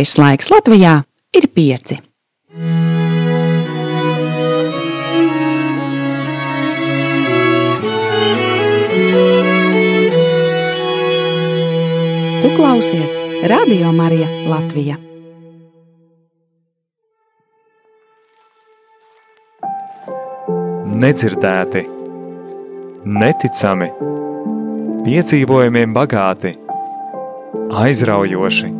Vidējais laiks Latvijā ir pieci. Tu klausies Radio Marija Latvija. Nedzirdēti, neticami, piedzīvojumiem bagāti, aizraujoši,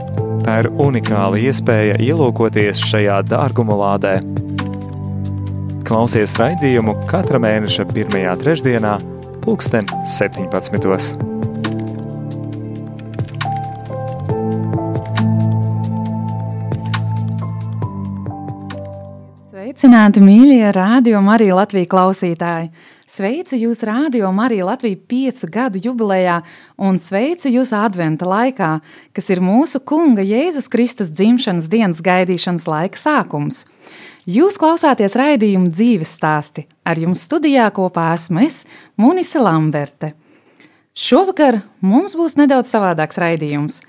tā ir unikāla iespēja ielūkoties šajā dārguma lādē. Klausies raidījumu katra mēneša pirmajā trešdienā, pulksten 17. Sveicināti, mīļie radio Marija Latvijas klausītāji! Sveicu jūs Rādio Marija Latvija piecu gadu jubilejā un sveicu jūs adventa laikā, kas ir mūsu Kunga Jēzus Kristus dzimšanas dienas gaidīšanas laika sākums. Jūs klausāties raidījumu dzīves stāsti. Ar jums studijā kopā esmu es, Munise Lamberte. Šovakar mums būs nedaudz savādāks raidījums.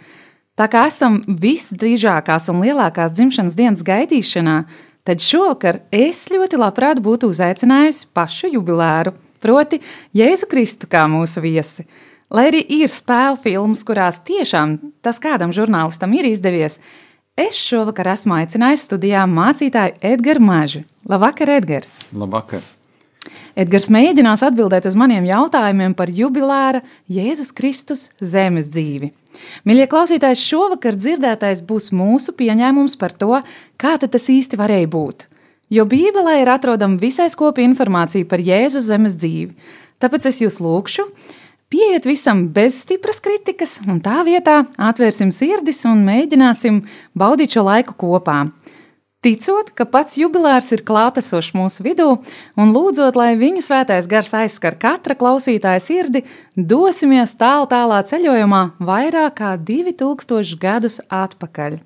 Tā kā esam visdrīzākās un lielākās dzimšanas dienas gaidīšanā, tad šovakar es ļoti labprāt būtu uzaicinājusi pašu jubilēru, proti, Jēzu Kristu kā mūsu viesi. Lai arī ir spēļu filmas, kurās tiešām tas kādam žurnālistam ir izdevies, es šovakar esmu aicinājusi studijā mācītāju Edgars Mažu. Labvakar, Edgars! Labvakar! Edgars mēģinās atbildēt uz maniem jautājumiem par jubilēra Jēzus Kristus zemes dzīvi. Mīļie klausītāji, šovakar dzirdētais būs mūsu pieņēmums par to, kā tas īsti varēja būt. Jo Bībelē ir atrodama visai skopa informācija par Jēzus zemes dzīvi. Tāpēc es jūs lūgšu, pieiet visam bez stipras kritikas, un tā vietā atvērsim sirdis un mēģināsim baudīt šo laiku kopā. Ticot, ka pats jubilārs ir klātesošs mūsu vidū, un lūdzot, lai viņu svētais gars aizskar katra klausītāja sirdi, dosimies tālu tālā ceļojumā vairāk kā 2000 gadus atpakaļ.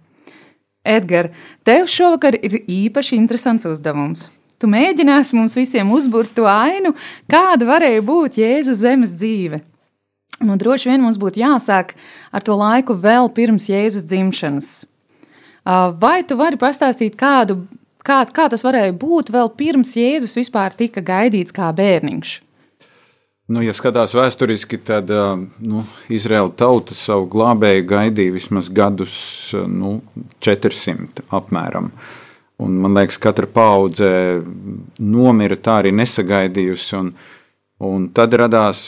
Edgars, tev šovakar ir īpaši interesants uzdevums. Tu mēģināsi mums visiem uzbūvēt to ainu, kāda varēja būt Jēzus zemes dzīve. Nu, droši vien mums būtu jāsāk ar to laiku vēl pirms Jēzus dzimšanas. Vai tu vari pastāstīt kādu, kā, kā tas varēja būt vēl pirms Jēzus vispār tika gaidīts kā bērniņš? Nu, ja skatās vēsturiski, tad nu, Izraēla tauta savu glābēju gaidīja vismaz gadus nu, 400 apmēram. Un, man liekas, katra paudze nomira tā arī nesagaidījusi. Un, un tad radās,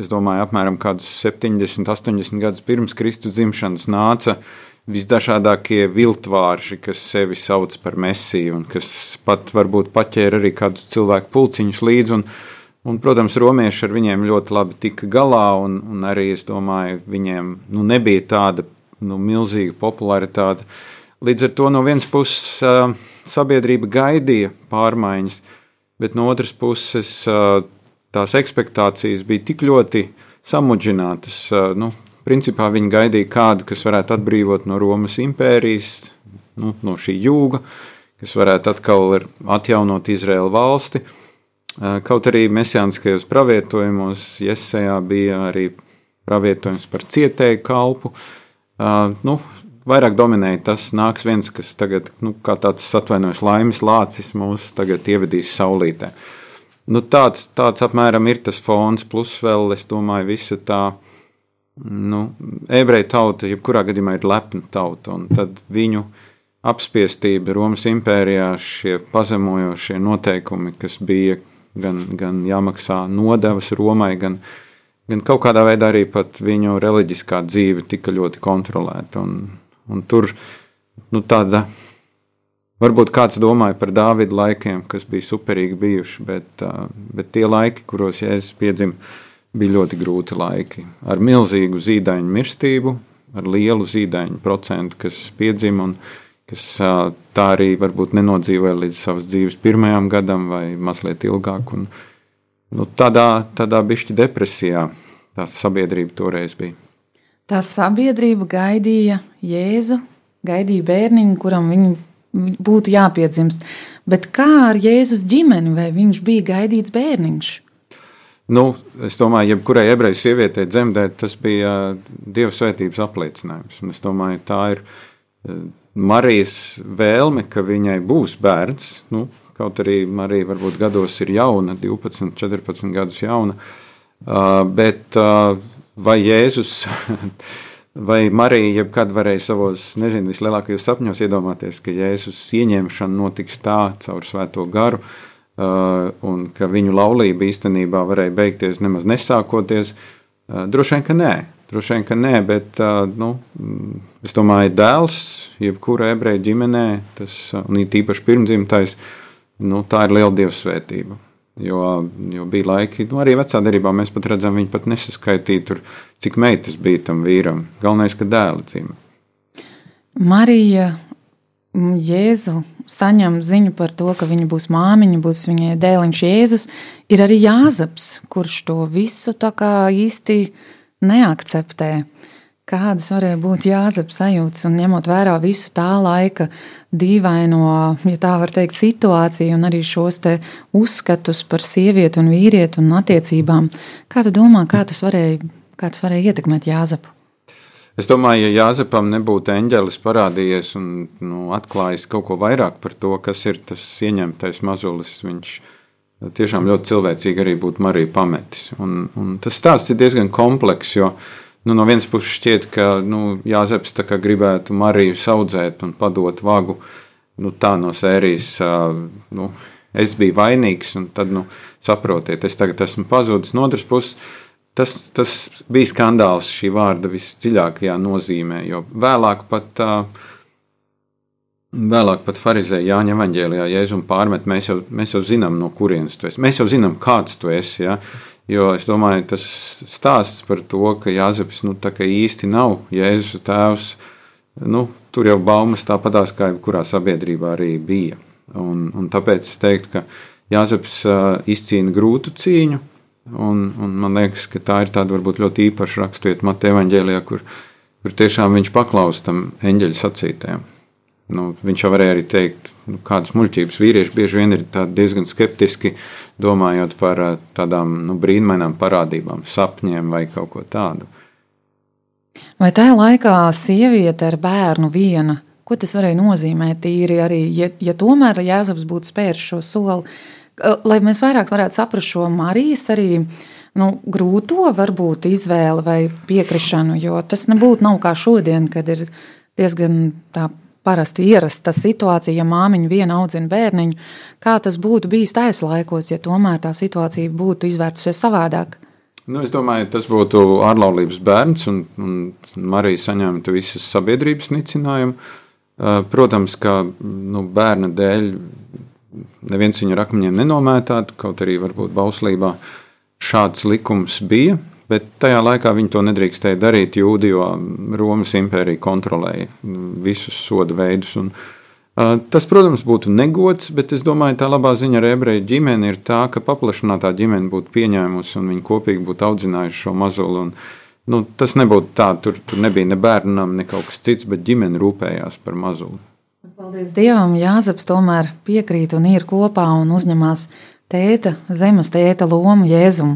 es domāju, apmēram 70, 80 gadus pirms Kristus dzimšanas nāca uh, visdažādākie viltvārši, kas sevi sauc par mesiju, un kas pat varbūt paķēra arī kādus cilvēku pulciņus līdzi. Un, un, protams, romieši ar viņiem ļoti labi tika galā, un, un arī es domāju, viņiem nu, nebija tāda nu, milzīga popularitāte. Līdz ar to no vienas puses sabiedrība gaidīja pārmaiņas, bet no otras puses tās expectācijas bija tik ļoti samudžinātas. Nu, Principā viņi gaidīja kādu, kas varētu atbrīvot no Romas impērijas, nu, no šī jūga, kas varētu atkal atjaunot Izraēlu valsti. Kaut arī mesijāniskajos pravietojumos Iesajā bija arī pravietojums par cietēju kalpu. Nu, vairāk dominēja tas, nāks viens, kas tagad, nu, kā tāds atvainojas laimes lācis, mūs tagad ievedīs saulītē. Nu, tāds, tāds apmēram ir tas fons, plus vēl, es domāju, visa tā nu, ebreju tauta, jebkurā gadījumā, ir lepna tauta, tad viņu apspiestība Romas impērijā, šie pazemojošie noteikumi, kas bija gan, gan jāmaksā nodevas Romai, gan, gan kaut kādā veidā arī viņu reliģiskā dzīve tika ļoti kontrolēta. Un, un tur nu, tāda, varbūt kāds domāja par Dāvida laikiem, kas bija superīgi bijuši, bet, bet tie laiki, kuros Jēzus piedzima, bija ļoti grūti laiki. Ar milzīgu zīdaiņu mirstību, ar lielu zīdaiņu procentu, kas piedzima un kas tā arī varbūt nenodzīvoja līdz savas dzīves pirmajam gadam vai mazliet ilgāk. Un, nu, tādā tādā bišķi depresijā tā sabiedrība toreiz bija. Tā sabiedrība gaidīja Jēzu, gaidīja bērniņu, kuram viņu būtu jāpiedzimst. Bet kā ar Jēzus ģimeni, vai viņš bija gaidīts bērniņš? Nu, es domāju, jebkurai ebreju sievietei dzemdēt, tas bija Dieva svētības apliecinājums. Un es domāju, tā ir Marijas vēlme, ka viņai būs bērns. Nu, kaut arī Marija varbūt gados ir jauna, 12, 14 gadus jauna. Bet vai Jēzus vai Marija jebkad varēja savos, nezinu, vislielākajos sapņos iedomāties, ka Jēzus ieņemšana notiks tā caur svēto garu, un ka viņu laulība īstenībā varēja beigties nemaz nesākoties? Uh, droši vien, ka nē. Droši vien, ka nē, bet nu, es domāju, dēls, jebkurā ebreju ģimenē, tas ir īpaši pirmdzimtais, nu, tā ir liela dievsvētība. Jo, jo bija laiki, nu, arī vecā darbā mēs pat redzam, viņi pat nesaskaitīja, tur, cik meitas bija tam vīram. Galvenais, ka dēla dzīve. Marija Jēzu saņem ziņu par to, ka viņa būs māmiņa, būs viņai dēliņš Jēzus, ir arī Jāzeps, kurš to visu tā kā īsti neakceptē. Kādas varēja būt jāzep sajūtas un ņemot vērā visu tā laika dīvaino, ja tā var teikt, situāciju un arī šos uzskatus par sievieti un vīrieti un attiecībām. Kā tu domā, kā tas varēja, kā tas varēja ietekmēt Jāzepu? Es domāju, ja Jāzepam nebūtu eņģelis parādījies un nu, atklājis kaut ko vairāk par to, kas ir tas ieņemtais mazulis, viņš tiešām ļoti cilvēcīgi arī būtu Mariju pametis. Un, un tas stāsts ir diezgan komplekss, jo nu, no vienas puses šķiet, ka nu, Jāzeps gribētu Mariju audzēt un padot vagu nu, tā no sērijas. Nu, es biju vainīgs, un tad nu, saprotiet, es tagad esmu pazudis. No otras puses, tas, tas bija skandāls šī vārda visdziļākajā nozīmē, jo vēlāk pat Vēlāk pat Pharizēja Jāņa Evanģēlijā Jēzum pārmet, mēs jau, mēs jau zinām, no kurienes tu esi. Mēs jau zinām, kāds tu esi. Ja? Jo es domāju, tas stāsts par to, ka Jāzeps nu, īsti nav Jēzus tēvs, nu, tur jau baumas tāpatās kā jebkurā sabiedrībā arī bija. Un, un tāpēc es teiktu, ka Jāzeps uh, izcīna grūtu cīņu, un, un man liekas, ka tā ir tāda varbūt ļoti īpaša raksturība Mateja Evanģēlijā, kur, kur tiešām viņš paklaustam eņģeļa sacītēm. Nu, viņš jau varēja arī teikt, nu, kādas muļķības vīrieši bieži vien ir diezgan skeptiski domājot par eh, tādām nu, brīnumainām parādībām, sapņiem vai kaut ko tādu. Vai tajā laikā sieviete ar bērnu viena, ko tas varēja nozīmēt tīri arī, ja, ja tomēr Jēzus būtu spērs šo soli, lai mēs vairāk varētu saprast šo Marijas arī nu, grūto varbūt izvēli vai piekrišanu, jo tas nebūtu nav kā šodien, kad ir diezgan tā parasti ierasta situācija, ja māmiņa viena audzina bērniņu, kā tas būtu bijis tais laikos, ja tomēr tā situācija būtu izvērtusies savādāk? Nu, es domāju, tas būtu ārlaulības bērns, un, un Marija saņemtu visas sabiedrības nicinājumu. Protams, ka nu, bērna dēļ neviens viņu ar akmeņiem nenomētātu, kaut arī varbūt bauslībā šāds likums bija. Bet tajā laikā viņi to nedrīkstēja darīt jūdi, jo Romas impērija kontrolēja visus soda veidus. Un, uh, tas, protams, būtu negods, bet es domāju, tā labā ziņa ar ebreju ģimeni ir tā, ka paplašinātā ģimene būtu pieņēmusi un viņi kopīgi būtu audzinājuši šo mazuli. Un, nu, tas nebūtu tā, tur, tur nebija ne bērnam, ne kaut kas cits, bet ģimene rūpējās par mazuli. Paldies Dievam, Jāzeps tomēr piekrīt un ir kopā un uzņemās tēta, zemes tēta lomu Jēzum.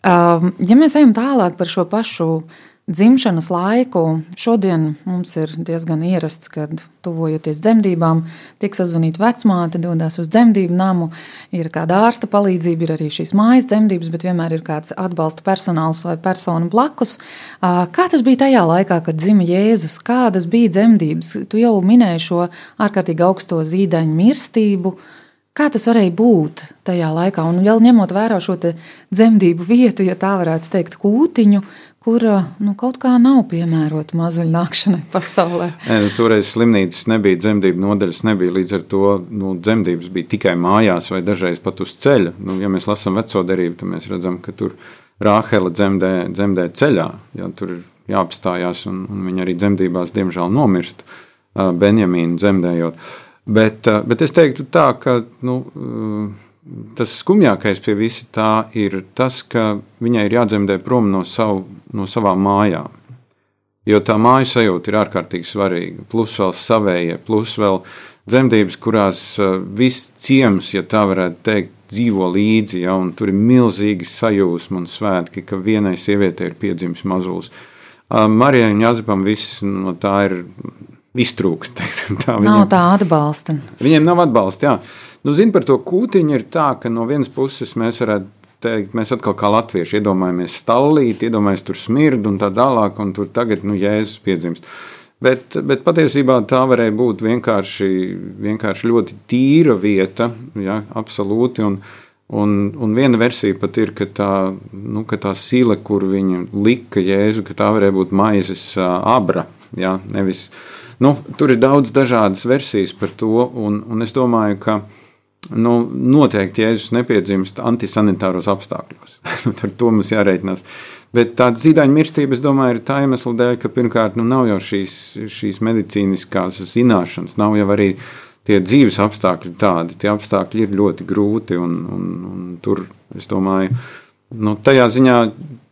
Ja mēs ejam tālāk par šo pašu dzimšanas laiku, šodien mums ir diezgan ierasts, kad tuvojoties dzemdībām, tiek sazvanīta vecmāte, dodas uz dzemdību namu, ir kāda ārsta palīdzība, ir arī šīs mājas dzemdības, bet vienmēr ir kāds atbalsta personāls vai persona blakus. Kā tas bija tajā laikā, kad dzima Jēzus, kādas bija dzemdības? Tu jau minēji šo ārkārtīgi augsto zīdaiņu mirstību. Kā tas varēja būt tajā laikā? Un vēl ņemot vērā šo dzemdību vietu, ja tā varētu teikt, kūtiņu, kur nu, kaut kā nav piemērota mazuļu nākšanai pasaulē. Nē, nu, toreiz slimnīcas nebija, dzemdību nodaļas nebija. Līdz ar to nu, dzemdības bija tikai mājās vai dažreiz pat uz ceļa. Nu, ja mēs lasām veco derību, tad mēs redzam, ka tur Rāhela dzemdē, dzemdē ceļā. Ja, tur ir jāapstājās, un, un viņa arī dzemdībās diemžēl nomirst. Benjamīnu dzemdējot. Bet, bet es teiktu tā, ka nu, tas skumjākais pie visa tā ir tas, ka viņai ir jādzemdē prom no, savu, no savām mājām. Jo tā māju sajūta ir ārkārtīgi svarīga. Plus vēl savējie, plus vēl dzemdības, kurās viss ciems, ja tā varētu teikt, dzīvo līdzi, ja, un tur ir milzīgi sajūsma un svētki, ka vienai sievietei ir piedzimis mazulis. Marijai un Jāzepam viss no tā ir iztrūkst. Tā, viņiem, nav tā atbalsta. Viņiem nav atbalsta, jā. Nu, zin, par to kūtiņu ir tā, ka no vienas puses mēs varētu teikt, mēs atkal kā latvieši iedomājamies stallīt, iedomājamies tur smirdu un tā tālāk, un tur tagad, nu, Jēzus piedzimst. Bet, bet patiesībā tā varēja būt vienkārši, vienkārši ļoti tīra vieta, ja, absolūti. Un, un, un viena versija pat ir, ka tā, nu, ka tā sile, kur viņa lika Jēzu, ka tā varēja būt maizes abra, ja, nevis. Nu, tur ir daudz dažādas versijas par to, un, un es domāju, ka nu, noteikti Jēzus nepiedzimst antisanitāros apstākļos. Ar to mums jārēķinās. Bet tāda zīdaiņa mirstība, es domāju, ir tā iemesla dēļ, ka pirmkārt nu, nav jau šīs, šīs medicīniskās zināšanas, nav jau arī tie dzīves apstākļi tādi. Tie apstākļi ir ļoti grūti un, un, un tur, es domāju, nu, tajā ziņā.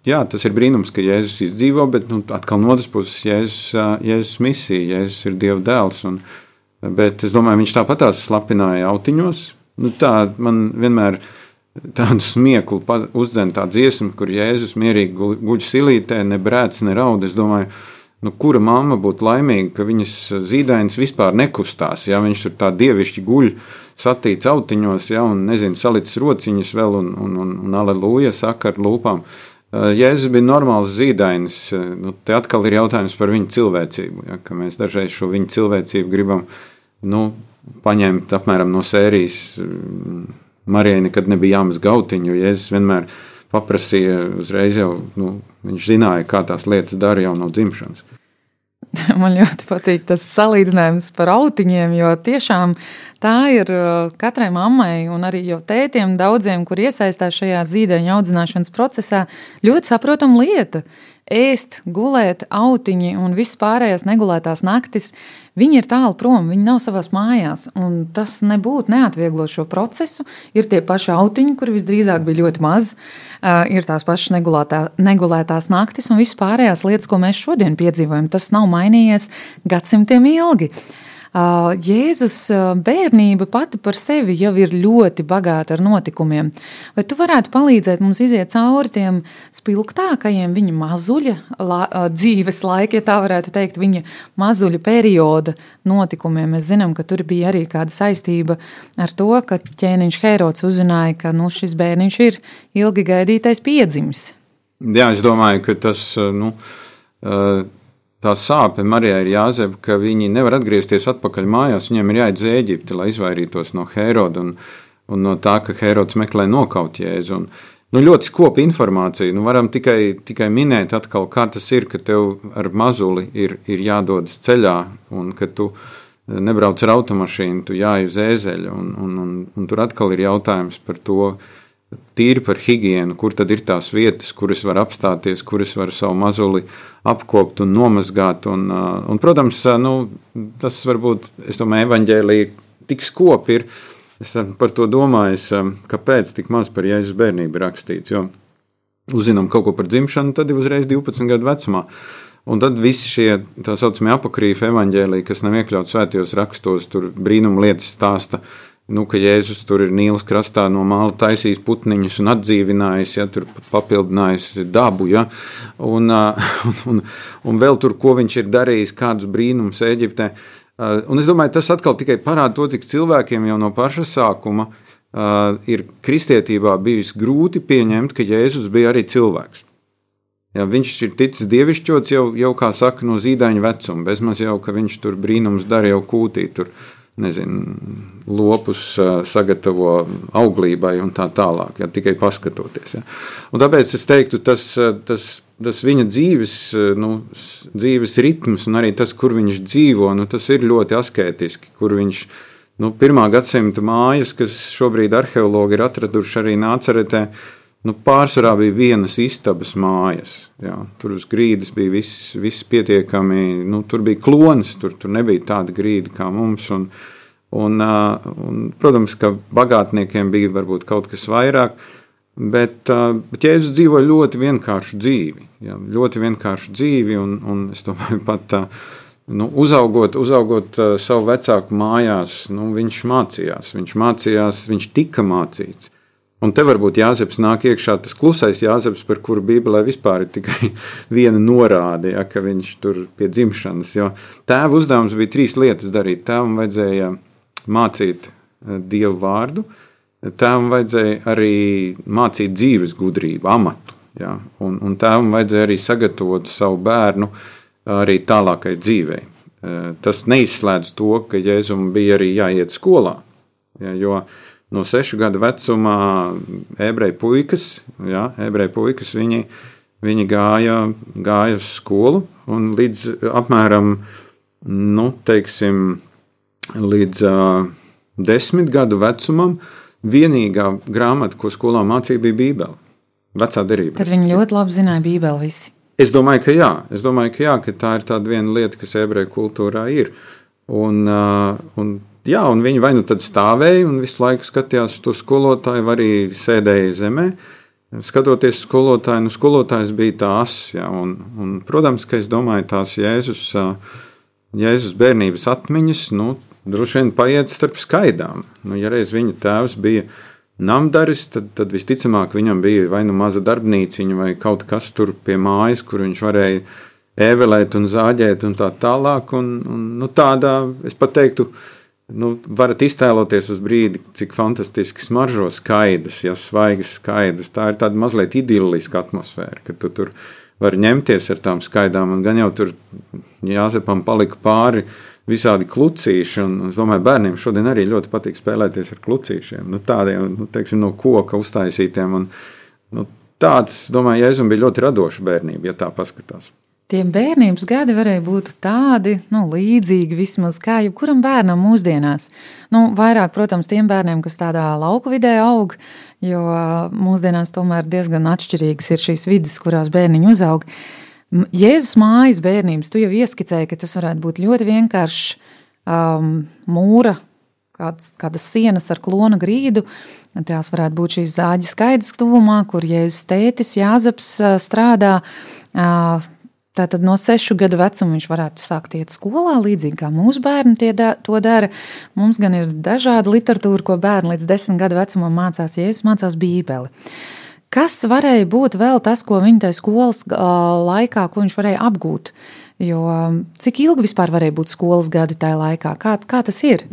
Jā, tas ir brīnums, ka Jēzus izdzīvo, bet nu, atkal no otras puses Jēzus, Jēzus misija, Jēzus ir Dieva dēls. Un, bet es domāju, viņš tāpatās slapināja autiņos. Nu, tā man vienmēr tādu smieklu uzdzen tā dziesma, kur Jēzus mierīgi guļ silītē, ne brēc, ne raud. Es domāju, nu, kura mamma būtu laimīga, ka viņas zīdainis vispār nekustās, ja viņš tur tā dievišķi guļ satīts autiņos, ja, un nezinu, salicis rociņas vēl un, un, un, un aleluja saka ar lūpām. Jēzus bija normāls zīdainis. Nu, te atkal ir jautājums par viņa cilvēcību. Ja, mēs dažreiz šo viņa cilvēcību gribam nu, paņemt apmēram no sērijas Marijai nekad nebija jāmaz gautiņu, jo Jēzus vienmēr paprasīja uzreiz jau, nu, viņš zināja, kā tās lietas dara jau no dzimšanas. Man ļoti patīk tas salīdzinājums par autiņiem, jo tiešām tā ir uh, katrai mammai un arī jau tētiem, daudziem, kur iesaistās šajā zīdaiņa audzināšanas procesā, ļoti saprotama lieta ēst, gulēt, autiņi un viss pārējās negulētās naktis, viņi ir tālu prom, viņi nav savās mājās. Tas nebūtu neatvieglo šo procesu. Ir tie paši autiņi, kur visdrīzāk bija ļoti maz, ir tās pašas negulētā, negulētās naktis un viss pārējās lietas, ko mēs šodien piedzīvojam. Tas nav mainījies gadsimtiem ilgi. Jēzus bērnība pati par sevi jau ir ļoti bagāta ar notikumiem. Vai tu varētu palīdzēt mums iziet cauri tiem spilgtākajiem viņa mazuļa la, dzīves laika, ja tā varētu teikt, viņa mazuļa perioda notikumiem? Mēs zinām, ka tur bija arī kāda saistība ar to, ka ķēniņš Heirods uzzināja, ka nu, šis bērniņš ir ilgi gaidītais piedzimis. Jā, es domāju, ka tas. Nu, uh, tā sāpe Marijai ir jāzeb, ka viņi nevar atgriezties atpakaļ mājās. Viņiem ir jāiet uz Eģipti, lai izvairītos no Heroda un, un no tā, ka Herods meklē nokaut Jēzu. Un, nu, ļoti skopa informācija. Nu, varam tikai, tikai minēt, atkal, kā tas ir, ka tev ar mazuli ir, ir jādodas ceļā un ka tu nebrauc ar automašīnu, tu jāj uz ēzeļa. Un, un, un, un tur atkal ir jautājums par to, tīri par higienu, kur tad ir tās vietas, kuras var apstāties, kuras var savu mazuli apkopt un nomazgāt. Un, un, protams, nu, tas varbūt, es domāju, evaņģēlīja tik skopi ir. Es par to domāju, kāpēc tik maz par Jēzus bērnību rakstīts. Jo uzzinām kaut ko par dzimšanu, tad ir uzreiz 12 gadu vecumā. Un tad visi šie tā saucamie apakrīfa evaņģēlīji, kas nav iekļauts svētajos rakstos, tur brīnum lietas stāsta, uh, nu, ka Jēzus tur ir Nīlas krastā no māla taisījis putniņus un atdzīvinājis, ja tur papildinājis dabu. Ja, un, un, un, vēl tur, ko viņš ir darījis, kādus brīnumus Eģiptē. Un es domāju, tas atkal tikai parāda to, cik cilvēkiem jau no paša sākuma ir kristietībā bijis grūti pieņemt, ka Jēzus bija arī cilvēks. Ja, viņš ir ticis dievišķots jau, jau kā saka, no zīdaiņa vecuma, bezmaz jau, ka viņš tur brīnums dara jau kūtī. Tur, uh, nezinu, lopus sagatavo auglībai un tā tālāk, ja, tikai paskatoties. Ja. Un tāpēc es teiktu, tas, tas, tas viņa dzīves, nu, dzīves ritms un arī tas, kur viņš dzīvo, nu, tas ir ļoti asketiski, kur viņš nu, pirmā gadsimta mājas, kas šobrīd arheologi ir atraduši arī nāceretē, nu, pārsvarā bija vienas istabas mājas. Jā. Tur uz grīdas bija viss, viss pietiekami, nu, tur bija klonis, tur, tur nebija tāda grīda kā mums. Un, un, un, protams, ka bagātniekiem bija varbūt kaut kas vairāk, bet, bet Jēzus dzīvoja ļoti vienkāršu dzīvi. Jā, ļoti vienkāršu dzīvi, un, un es domāju, pat. Nu, uzaugot, uzaugot savu vecāku mājās, nu, viņš mācījās, viņš mācījās, viņš tika mācīts. Un te varbūt Jāzeps nāk iekšā tas klusais Jāzeps, par kuru Bībelē vispār ir tikai viena norāde, ja, ka viņš tur pie dzimšanas. Jo tēva uzdevums bija trīs lietas darīt. Tēvam vajadzēja mācīt eh, dievu vārdu, tēvam vajadzēja arī mācīt dzīves gudrību, amatu. Ja, un, un tēvam vajadzēja arī sagatavot savu bērnu arī tālākai dzīvei. Eh, tas neizslēdz to, ka Jēzum bija arī jāiet skolā. Ja, jo no sešu gadu vecumā ebreju puikas, jā, ebreju puikas viņi, viņi gāja, gāja uz skolu un līdz apmēram, nu, teiksim, līdz uh, desmit gadu vecumam vienīgā grāmata, ko skolā mācīja, bija Bībele. Vecā derība. Tad viņi ļoti labi zināja Bībeli visi. Es domāju, ka jā, es domāju, ka, jā, ka tā ir tāda viena lieta, kas ebreju kultūrā ir. Un, uh, un jā, un viņi vai nu tad stāvēja un visu laiku skatījās uz to skolotāju, vai arī sēdēja zemē. Skatoties skolotāju, nu, skolotājs bija tās, jā, un, un, protams, ka es domāju, tās Jēzus, Jēzus bērnības atmiņas, nu, droši vien paiet starp skaidām. Nu, ja reiz viņa tēvs bija namdaris, tad, tad visticamāk viņam bija vai nu maza darbnīciņa, vai kaut kas tur pie mājas, kur viņš varēja ēvelēt un zāģēt un tā tālāk. Un, un, nu, tādā, es pat teiktu, uh, nu, varat iztēloties uz brīdi, cik fantastiski smaržo skaidrs, ja svaigas skaidrs. Tā ir tāda mazliet idilliska atmosfēra, ka tu tur vari ņemties ar tām skaidām, un gan jau tur jāzepam palika pāri visādi klucīši, un es domāju, bērniem šodien arī ļoti patīk spēlēties ar klucīšiem, nu, tādiem, nu, teiksim, no koka uztaisītiem, un nu, tāds, domāju, Jēzum bija ļoti radoša bērnība, ja tā paskatās. Tie bērnības gadi varēja būt tādi, nu, līdzīgi vismaz kā jebkuram bērnam mūsdienās. Nu, vairāk, protams, tiem bērniem, kas tādā lauku vidē aug, jo mūsdienās tomēr diezgan atšķirīgas ir šīs vidas, kurās bērniņi uzaug. Jēzus mājas bērnības, tu jau ieskicēji, ka tas varētu būt ļoti vienkāršs um, mūra, kāds, kādas sienas ar klona grīdu. Tās varētu būt šīs zāģa skaidrs tuvumā, kur Jēzus tētis Jāzeps strādā. Uh, Tātad no sešu gadu vecuma viņš varētu sākt iet skolā, līdzīgi kā mūsu bērni da, to dara. Mums gan ir dažāda literatūra, ko bērni līdz desmit gadu vecumam mācās, ja es mācās Bībeli. Kas varēja būt vēl tas, ko viņa tajā skolas laikā, ko viņš varēja apgūt? Jo cik ilgi vispār varēja būt skolas gadi tajā laikā? Kā, kā tas ir?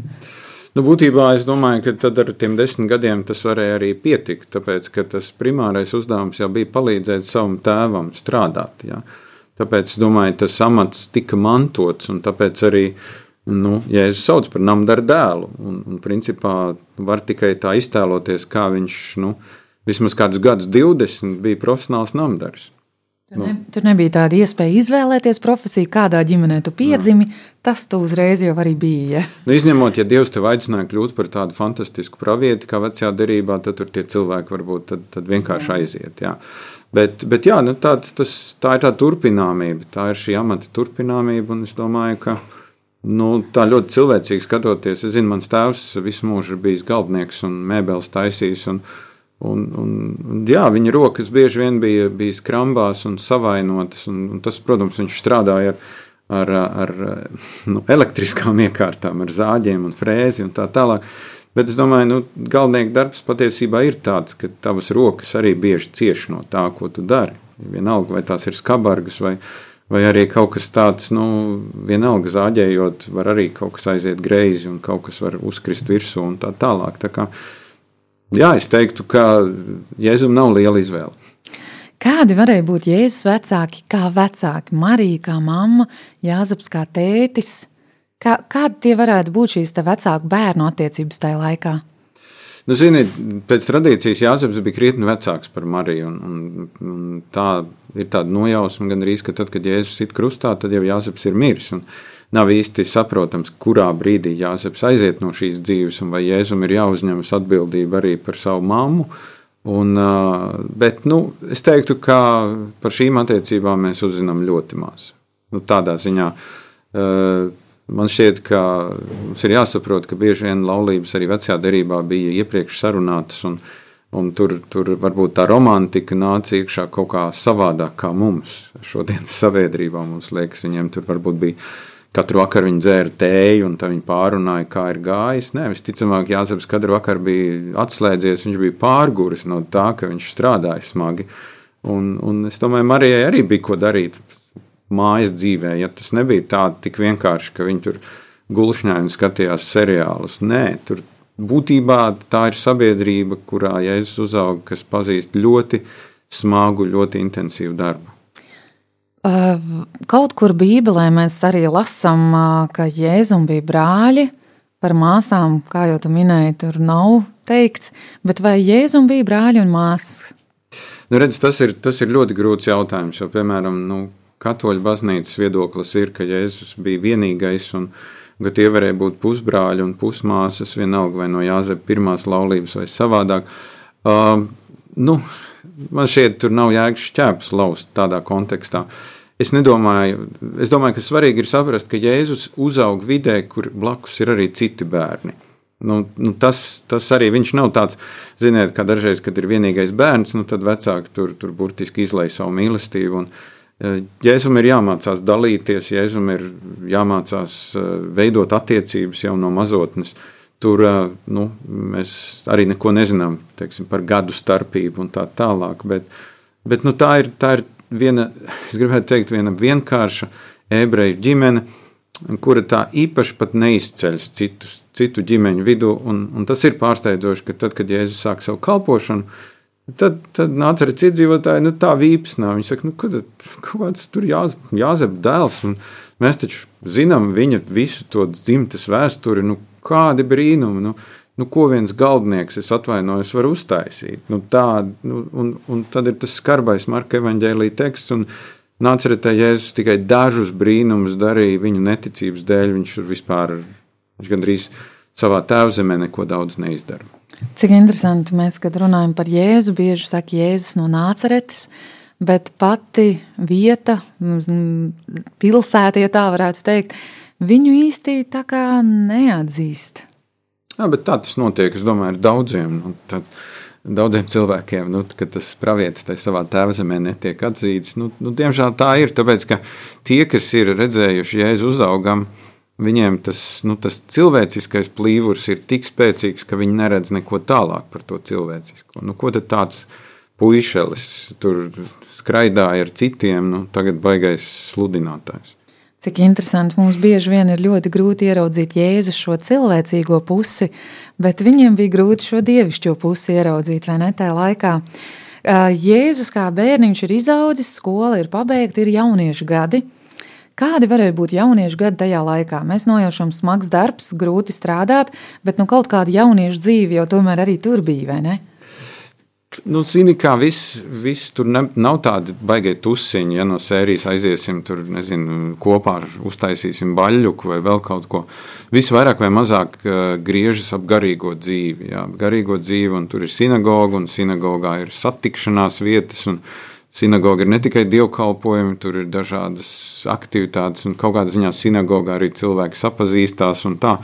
Nu, būtībā es domāju, ka tad ar tiem desmit gadiem tas varēja arī pietikt, tāpēc ka tas primārais uzdevums jau bija palīdzēt savam tēvam strādāt. Ja. Tāpēc es domāju, tas amats tika mantots, un tāpēc arī nu, Jēzus sauc par namdaru dēlu. Un, un principā var tikai tā iztēloties, kā viņš nu, vismaz kādus gadus, 20, bija profesionāls namdars. Tur, ne, tur nebija tāda iespēja izvēlēties profesiju, kādā ģimenē tu piedzimi. Jā. Tas tu uzreiz jau arī bija. Ja? Nu, izņemot, ja Dievs tev aicināja kļūt par tādu fantastisku pravieti, kā vecajā derībā, tad tur tie cilvēki varbūt tad, tad vienkārši aiziet. Jā. Bet, bet jā, nu, tā, tas, tā ir tā turpināmība, tā ir šī amata turpināmība. Un es domāju, ka nu, tā ļoti cilvēcīgi skatoties, es zinu, mans tēvs visu mūžu ir bijis galdnieks un mēbeles taisījis. Un, un, un, un, jā, viņa rokas bieži vien bija, bija skrambās un savainotas. Un, un tas, protams, viņš strādāja ar, ar, ar nu, elektriskām iekārtām, ar zāģiem un frēzi un tā tālāk. Bet es domāju, nu, galvenais darbs patiesībā ir tāds, ka tavas rokas arī bieži cieš no tā, ko tu dari. Vienalga, vai tās ir skabargas vai, vai arī kaut kas tāds, nu, vienalga zāģējot, var arī kaut kas aiziet greizi un kaut kas var uzkrist virsū un tā tālāk. Tā kā, jā, es teiktu, ka Jēzum nav liela izvēle. Kādi varēja būt Jēzus vecāki, kā vecāki, Marija, kā mamma, Jāzaps, kā tētis? Kā, kāda tie varētu būt šīs vecāku bērnu attiecības tajā laikā? Nu, zini, pēc tradīcijas Jāzeps bija krietni vecāks par Mariju. Un, un, un tā ir tāda nojausma, gan arī, ka tad, kad Jēzus ir krustā, tad jau Jāzeps ir miris. Nav īsti saprotams, kurā brīdī Jāzeps aiziet no šīs dzīves, un vai Jēzum ir jāuzņemas atbildība arī par savu mammu. Un, bet nu, es teiktu, ka par šīm attiecībām mēs uzzinām ļoti maz. Nu, tādā ziņā man šķiet, ka mums ir jāsaprot, ka bieži vien laulības arī vecajā derībā bija iepriekš sarunātas. Un, Un tur, tur varbūt tā romantika nāca iekšā kaut kā savādāk, kā mums. Šodienas sabiedrībā mums liekas, viņiem tur varbūt bija Katru vakaru viņi dzēra tēju, un tā viņi pārunāja, kā ir gājis. Nē, visticamāk, Jāzeps katru vakaru bija atslēdzies, viņš bija pārguris no tā, ka viņš strādāja smagi. Un, un es domāju, Marijai arī bija ko darīt mājas dzīvē, ja tas nebija tā tik vienkārši, ka viņi tur gulšņāja un skatījās seriālus. Nē, tur būtībā tā ir sabiedrība, kurā Jēzus uzauga, kas pazīst ļoti smagu, ļoti intensīvu darbu. Kaut kur Bībelē mēs arī lasām, ka Jēzum bija brāļi. Par māsām, kā jau tu minēji, tur nav teikts, bet vai Jēzum bija brāļi un māsas? Nu, redz, tas, ir, tas ir ļoti grūts jautājums. Jo, piemēram, nu, katoļu baznīcas viedoklis ir, ka Jēzus bija vienīgais un ka tie varēja būt pusbrāļi un pusmāsas, vienalga vai no Jāzepa pirmās laulības vai savādāk. Uh, nu, man šķiet, tur nav jēgas šķēpes laust tādā kontekstā. Uh, Es nedomāju, es domāju, ka svarīgi ir saprast, ka Jēzus uzaug vidē, kur blakus ir arī citi bērni. Nu, nu tas, tas arī viņš nav tāds, ziniet, kā dažreiz, kad ir vienīgais bērns, nu, tad vecāki tur, tur burtiski izlaiž savu mīlestību. Un, e, Jēzum ir jāmācās dalīties, Jēzum ir jāmācās e, veidot attiecības jau no mazotnes. Tur e, nu, mēs arī neko nezinām teiksim, par gadu starpību un tā tālāk. Bet, bet nu, tā, ir, tā ir viena, es gribētu teikt, viena vienkārša ebreju ģimene, kura tā īpaši neizceļas citus, citu ģimeņu vidū. Un, un tas ir pārsteidzoši, ka tad, kad Jēzus sāk savu kalpošanu, tad, tad nāca arī citi dzīvotāji, nu tā vīpsnā. Viņi saka, nu, kad, kāds tur jā, jāzep dēls, mēs taču zinām viņa visu to dzimtes vēsturi, nu kādi brīnumi. Nu, nu, ko viens galdnieks, es atvainojos, var uztaisīt. Nu, tā, nu, un, un tad ir tas skarbais Marka evaņģēlīja teksts. Un, Nāceretē Jēzus tikai dažus brīnumus darīja viņu neticības dēļ. Viņš tur vispār, viņš gandrīz savā tēvzemē neko daudz neizdara. Cik interesanti mēs, kad runājam par Jēzu, bieži saka Jēzus no Nāceretes, bet pati vieta, pilsēta, ja tā varētu teikt, viņu īsti tā kā neatzīst. Jā, bet tā tas notiek. Es domāju, ar daudziem. Nu, tad, daudziem cilvēkiem, nu, ka tas pravietis tajā savā tēvzemē netiek atzīts. Nu, nu, diemžēl tā ir, tāpēc ka tie, kas ir redzējuši jēzu uzaugam, viņiem tas, nu, tas cilvēciskais plīvurs ir tik spēcīgs, ka viņi neredz neko tālāk par to cilvēcisko. Nu, ko tad tāds puišelis tur skraidāja ar citiem, nu, tagad baigais sludinātājs? Cik interesanti mums bieži vien ir ļoti grūti ieraudzīt Jēzu šo cilvēcīgo pusi, bet viņiem bija grūti šo dievišķo pusi ieraudzīt, vai ne tajā laikā. Jēzus kā bērniņš ir izaudzis, skola ir pabeigta, ir jauniešu gadi. Kādi varēja būt jauniešu gadi tajā laikā? Mēs nojaušam smags darbs, grūti strādāt, bet nu kaut kāda jauniešu dzīve jau tomēr arī tur bija, vai ne? Nu, zini, kā viss, viss tur ne, nav tādi baigie tusiņi, ja no sērijas aiziesim tur, nezinu, kopā uztaisīsim baļķu vai vēl kaut ko. Viss vairāk vai mazāk uh, griežas ap garīgo dzīvi. Jā, garīgo dzīvi, un tur ir sinagoga, un sinagogā ir satikšanās vietas. Sinagoga ir ne tikai dievkalpojumi, tur ir dažādas aktivitātes, un kaut kādā ziņā sinagogā arī cilvēki sapazīstās un tā.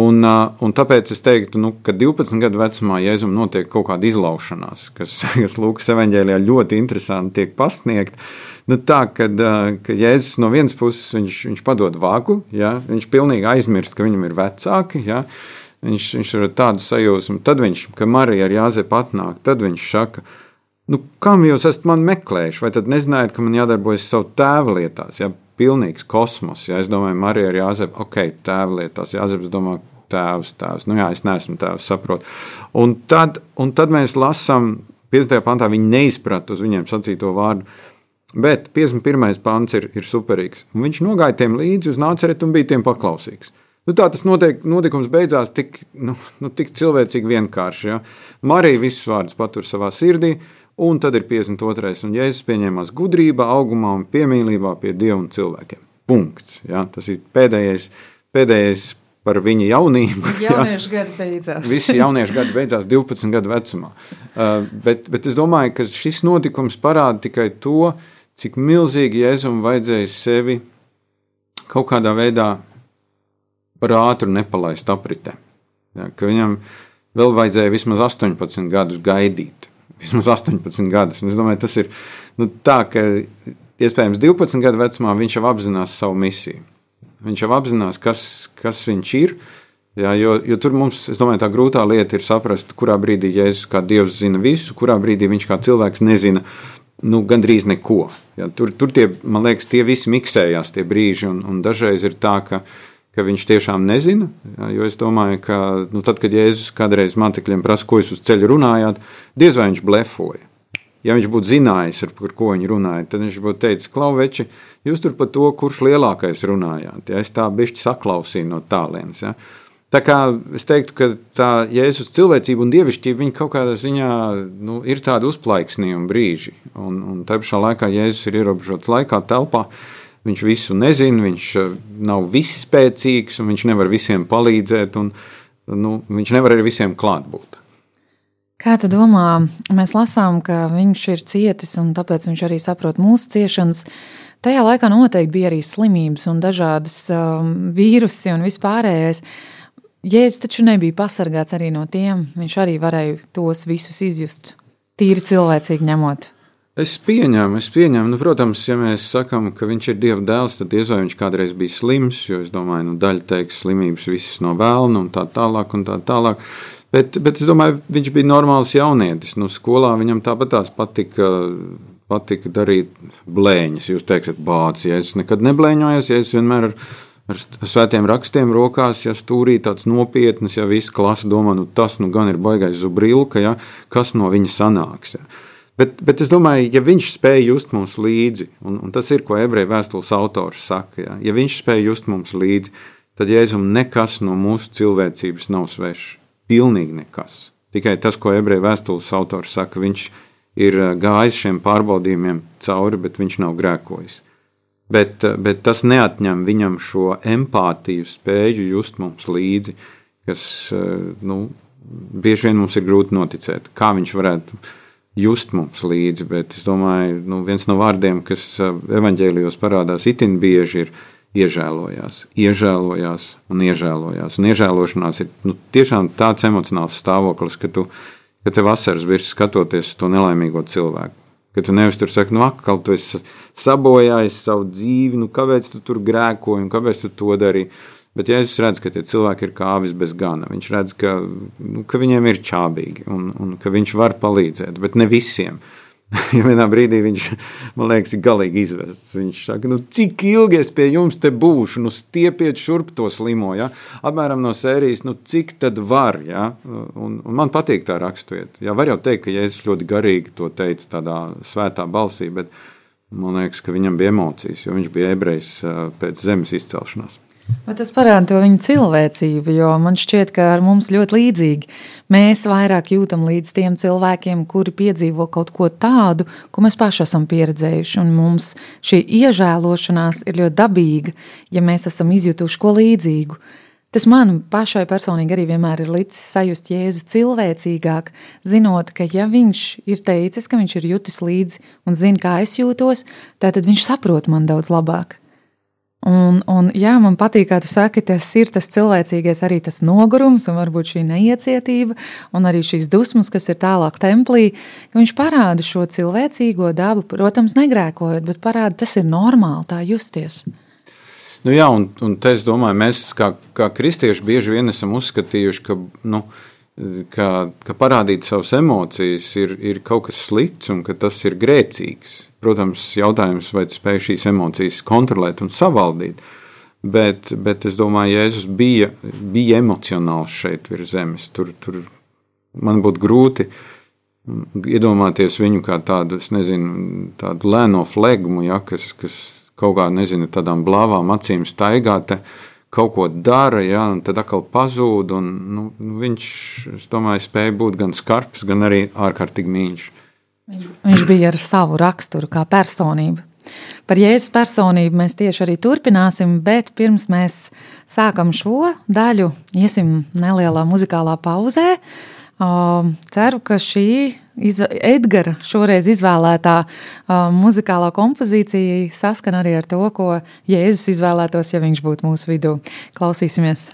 Un, un tāpēc es teiktu, nu, ka 12 gadu vecumā Jēzum notiek kaut kāda izlaušanās, kas, kas Lūkas evanģēlijā ļoti interesanti tiek pasniegta. Nu, tā, kad, kad Jēzus no vienas puses viņš, viņš padod vāku, ja, viņš pilnīgi aizmirst, ka viņam ir vecāki. Ja, viņš, viņš ir tādu sajūsmu, tad viņš, kad Marija ar Jāzepu atnāk, tad viņš saka, nu, kam jūs esat mani meklējuši, vai tad nezinājāt, ka man jādarbojas savu tēva lietās? Ja? pilnīgs kosmos. Ja es domāju, Marija ir Jāzep, ok, tēva lietās, Jāzeps domā, tēvs, tēvs. Nu jā, es neesmu tēvs, saprotu. Un tad, un tad mēs lasām, 50. pantā viņi neizprata uz viņiem sacīto vārdu. Bet 51. pāns ir, ir superīgs. Un viņš nogāja tiem līdzi uz nāceretu un bija tiem paklausīgs. Nu, tā tas notiek, notikums beidzās tik, nu, nu, tik cilvēcīgi vienkārši. Ja? Marija visus vārdus patur savā sirdī, Un tad ir 52. un Jēzus pieņēmās gudrībā, augumā un piemīlībā pie Dieva un cilvēkiem. Punkts. Ja? Tas ir pēdējais, pēdējais par viņa jaunību. Jauniešu gadi beidzās. Visi jauniešu gadi beidzās 12 gadu vecumā. Uh, bet, bet es domāju, ka šis notikums parāda tikai to, cik milzīgi Jēzum vajadzēja sevi kaut kādā veidā par ātru nepalaist apritē. Ja, ka viņam vēl vajadzēja vismaz 18 gadus gaidīt. Vismaz 18 gadus. Un es domāju, tas ir nu, tā, ka iespējams 12 gadu vecumā viņš jau apzinās savu misiju. Viņš jau apzinās, kas, kas viņš ir. Jā, jo, jo tur mums, es domāju, tā grūtā lieta ir saprast, kurā brīdī Jēzus kā Dievs zina visu, kurā brīdī viņš kā cilvēks nezina nu, gandrīz neko. Jā, tur, tur tie, man liekas, tie visi miksējās tie brīži, un, un dažreiz ir tā, ka viņa ka viņš tiešām nezina. Jā, jo es domāju, ka nu, tad, kad Jēzus kādreiz mācekļiem prasa, ko jūs uz ceļa runājāt, diez vai viņš blefoja. Ja viņš būtu zinājis, par ko viņi runāja, tad viņš būtu teicis, Klauveči, jūs tur par to, kurš lielākais runājāt. Ja? Es tā bišķi saklausīju no tālienes. Ja? Tā kā es teiktu, ka tā Jēzus cilvēcība un dievišķība kaut kādā ziņā nu, ir tāda uzplaiksnījuma brīži. Un, un tā pašā laikā Jēzus ir ierobežots laikā, telpā. Viņš visu nezina, viņš eh, nav visspēcīgs, un viņš nevar visiem palīdzēt, un nu, viņš nevar arī visiem klātbūt. Kā tu domā, mēs lasām, ka viņš ir cietis, un tāpēc viņš arī saprot mūsu ciešanas. Tajā laikā noteikti bija arī slimības un dažādas um, vīrusi un vispārējais. Jēzus taču nebija pasargāts arī no tiem. Viņš arī varēja tos visus izjust, tīri cilvēcīgi ņemot. Es pieņemu, es pieņemu. Nu, protams, ja mēs sakām, ka viņš ir Dieva dēls, tad diez vai viņš kādreiz bija slims, jo es domāju, nu, daļa teiks slimības visas no vēlna un tā tālāk. Un tā tālāk. Bet, bet es domāju, viņš bija normāls jaunietis. Nu, skolā viņam tāpat tās patika, patika darīt blēņas. Jūs teiksiet, bācis, ja es nekad neblēņojos, ja es vienmēr ar, ar svētiem rakstiem rokās, ja stūrī tāds nopietns, ja visa klasa domā, nu tas nu gan ir baigais zubrilka, ja, kas no viņa sanāks. Ja. Bet, bet es domāju, ja viņš spēja just mums līdzi, un, un tas ir, ko ebreju vēstules autors saka, ja, ja viņš spēja just mums līdzi, tad Jēzum nekas no mūsu cilvēcības nav svešs. Pilnīgi nekas. Tikai tas, ko ebreju vēstules autors saka, viņš ir eh, gājis šiem pārbaudījumiem cauri, bet viņš nav grēkojis. Bet, eh, bet tas neatņem viņam šo empātiju, spēju just mums līdzi, kas eh, nu, bieži vien mums ir grūti noticēt. Kā viņš varētu just mums līdzi. Bet es domāju, nu, viens no vārdiem, kas evanģēlijos parādās itin bieži, ir iežēlojās, iežēlojās un iežēlojās. Un iežēlošanās ir nu, tiešām tāds emocionāls stāvoklis, ka tu, ka tev asaras virs skatoties uz to nelaimīgo cilvēku. Ka tu nevis tur saki, nu, atkal tu esi sabojājis savu dzīvi, nu, kāpēc tu tur grēkoji un kāpēc tu to darīji. Bet Jēzus redz, ka tie cilvēki ir kā avis bez gana. Viņš redz, ka, nu, ka viņiem ir čābīgi un, un ka viņš var palīdzēt, bet ne visiem. ja vienā brīdī viņš, man liekas, ir galīgi izvests. Viņš saka, nu, cik ilgi es pie jums te būšu, nu, stiepiet šurp to slimo. Ja? Apmēram no sērijas, nu, cik tad var. Ja? Un, un man patīk tā raksturvieta. Ja, var jau teikt, ka Jēzus ļoti garīgi to teica tādā svētā balsī, bet man liekas, ka viņam bija emocijas, jo viņš bija ebrejs pēc zemes izcelšanās. Bet tas parāda to viņa cilvēcību, jo man šķiet, ka ar mums ļoti līdzīgi. Mēs vairāk jūtam līdz tiem cilvēkiem, kuri piedzīvo kaut ko tādu, ko mēs paši esam pieredzējuši. Un mums šī iežēlošanās ir ļoti dabīga, ja mēs esam izjutuši ko līdzīgu. Tas man pašai personīgi arī vienmēr ir licis sajust Jēzu cilvēcīgāk, zinot, ka ja viņš ir teicis, ka viņš ir jutis līdzi un zina, kā es jūtos, tad viņš saprot man daudz labāk. Un, un, jā, man patīk, kā tu saki, tas ir tas cilvēcīgais, arī tas nogurums, un varbūt šī neiecietība, un arī šīs dusmas, kas ir tālāk templī. Viņš parāda šo cilvēcīgo dabu, protams, negrēkojot, bet parāda, tas ir normāli tā justies. Nu jā, un, un te es domāju, mēs kā, kā kristieši bieži vien esam uzskatījuši, ka. Nu, Ka, ka parādīt savas emocijas ir, ir kaut kas slikts un ka tas ir grēcīgs. Protams, jautājums, vai tu spēj šīs emocijas kontrolēt un savaldīt. Bet, bet es domāju, Jēzus bija, bija emocionāls šeit virs zemes. Tur, tur man būtu grūti iedomāties viņu kā tādu, nezinu, tādu lēno flegmu, ja, kas, kas kaut kā, nezinu, tādām blāvām acīm staigāta kaut ko dara, ja, un tad atkal pazūd. Un, nu, viņš, es domāju, spēja būt gan skarbs, gan arī ārkārtīgi mīļš. Viņš bija ar savu raksturu, kā personību. Par Jēzus personību mēs tieši arī turpināsim, bet pirms mēs sākam šo daļu, iesim nelielā muzikālā pauzē. Ceru, ka šī Edgara šoreiz izvēlētā muzikālā kompozīcija saskan arī ar to, ko Jēzus izvēlētos, ja viņš būtu mūsu vidū. Klausīsimies!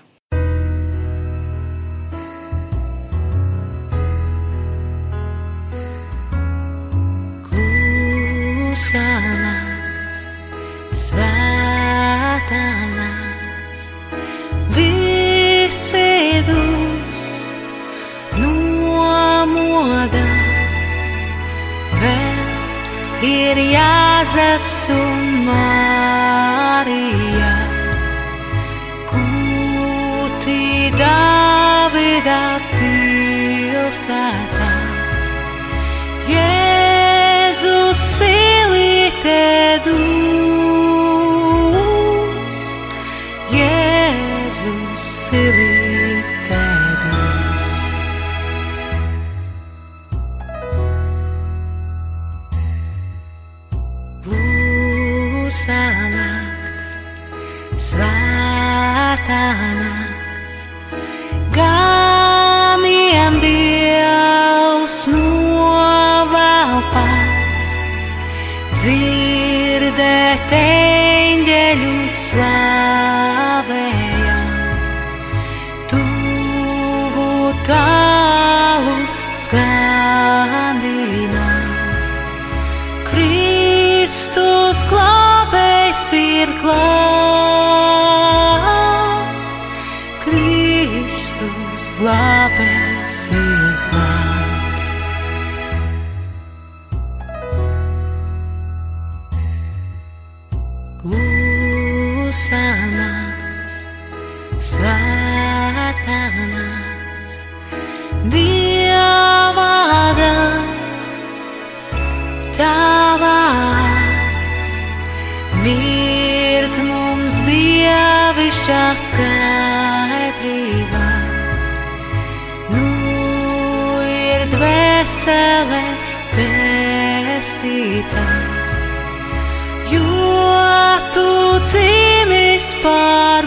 Dievišķā skaidrībā. Nu ir dvēsele pestītā, jo tu cīnīs par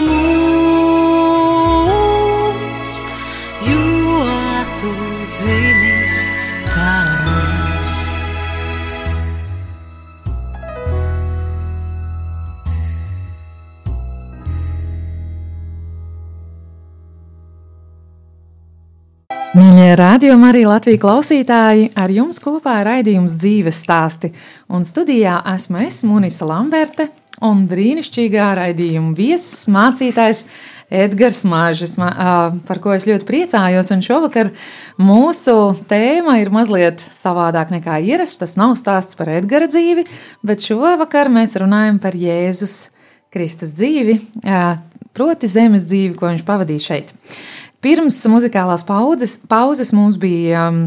Rādījumi, arī Latvijas klausītāji, ar jums kopā ir raidījums dzīves stāsti. Un studijā esmu es, Munisa Lamberte, un brīnišķīgā raidījuma viesis, mācītājs Edgars Māžis, par ko es ļoti priecājos. Un šovakar mūsu tēma ir mazliet savādāk nekā ierasts. Tas nav stāsts par Edgara dzīvi, bet šovakar mēs runājam par Jēzus Kristus dzīvi, proti zemes dzīvi, ko viņš pavadīja šeit. Pirms muzikālās pauzes, pauzes mums bija um,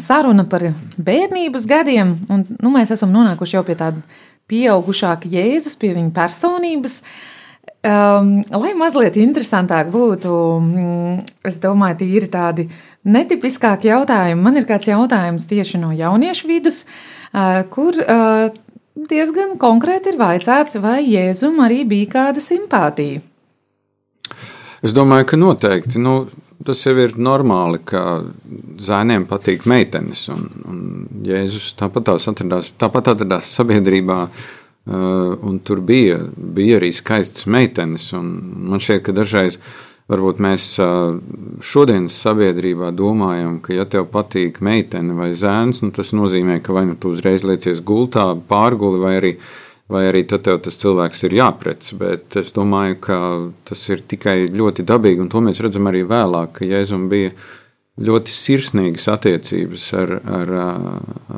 saruna par bērnības gadiem, un nu, mēs esam nonākuši jau pie tāda pieaugušāka Jēzus, pie viņa personības. Um, lai mazliet interesantāk būtu, um, es domāju, tīri tādi netipiskāki jautājumi. Man ir kāds jautājums tieši no jauniešu vidus, uh, kur uh, diezgan konkrēti ir vaicāts, vai Jēzum arī bija kāda simpātija. Es domāju, ka noteikti. Nu, tas jau ir normāli, ka zēniem patīk meitenes. Un, un Jēzus tāpat atradās, tāpat atradās sabiedrībā, uh, un tur bija, bija arī skaistas meitenes. Man šķiet, ka dažreiz varbūt mēs uh, šodienas sabiedrībā domājam, ka, ja tev patīk meitene vai zēns, nu, tas nozīmē, ka vai nu tu uzreiz liecies gultā, pārguli vai arī vai arī tad tev tas cilvēks ir jāprec. Bet es domāju, ka tas ir tikai ļoti dabīgi, un to mēs redzam arī vēlāk, ka Jēzum bija ļoti sirsnīgas attiecības ar, ar,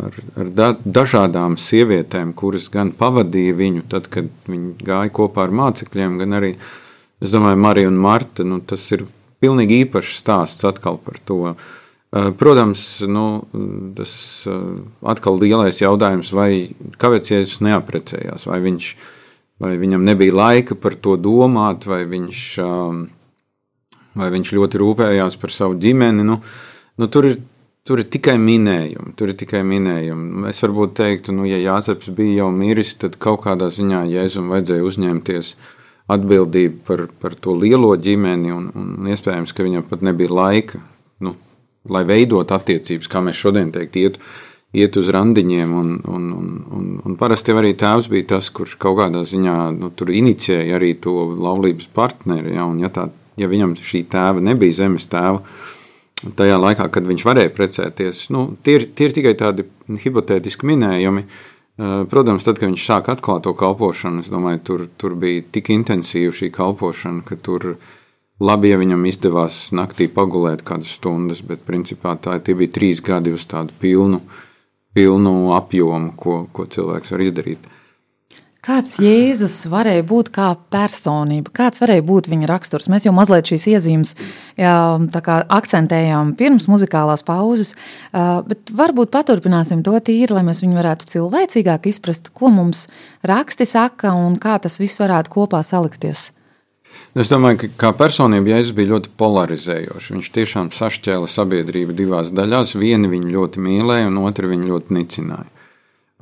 ar, ar da, dažādām sievietēm, kuras gan pavadīja viņu, tad, kad viņi gāja kopā ar mācekļiem, gan arī, es domāju, Marija un Marta. Nu, tas ir pilnīgi īpašs stāsts atkal par to. Eh, protams, nu, tas eh, atkal lielais jautājums, vai kāpēc Jēzus neaprecējās, vai, viņš, vai viņam nebija laika par to domāt, vai viņš, ehm, vai viņš ļoti rūpējās par savu ģimeni. Nu, nu, tur, ir, Tur ir tikai minējumi, tur ir tikai minējumi. Es varbūt teiktu, nu, ja Jāzeps bija jau miris, tad kaut kādā ziņā Jēzum vajadzēja uzņemties atbildību par, par to lielo ģimeni, un, un iespējams, ka viņam pat nebija laika, lai veidot attiecības, kā mēs šodien teikt, iet, iet uz randiņiem. Un, un, un, un, un parasti arī tēvs bija tas, kurš kaut kādā ziņā nu, inicijēja arī to laulības partneri. Ja, ja, tā, ja viņam šī tēva nebija zemes tēva, tajā laikā, kad viņš varēja precēties. Nu, tie, ir, tie ir tikai tādi hipotētiski minējumi. Eh, protams, tad, kad viņš sāka atklāt to kalpošanu, es domāju, tur, tur bija tik intensīva šī kalpošana, ka tur labi, ja viņam izdevās naktī pagulēt kādas stundas, bet principā tā, tie bija trīs gadi uz tādu pilnu, pilnu apjomu, ko, ko cilvēks var izdarīt. Kāds Jēzus varēja būt kā personība, kāds varēja būt viņa raksturs? Mēs jau mazliet šīs iezīmes jā, akcentējām pirms muzikālās pauzes, bet varbūt paturpināsim to tīri, lai mēs viņu varētu cilvēcīgāk izprast, ko mums raksti saka un kā tas viss varētu kopā salikties. Es domāju, ka kā personība Jēzus bija ļoti polarizējošs. Viņš tiešām sašķēla sabiedrību divās daļās. Vienu viņu ļoti mīlēja, un otru viņu ļoti nicināja.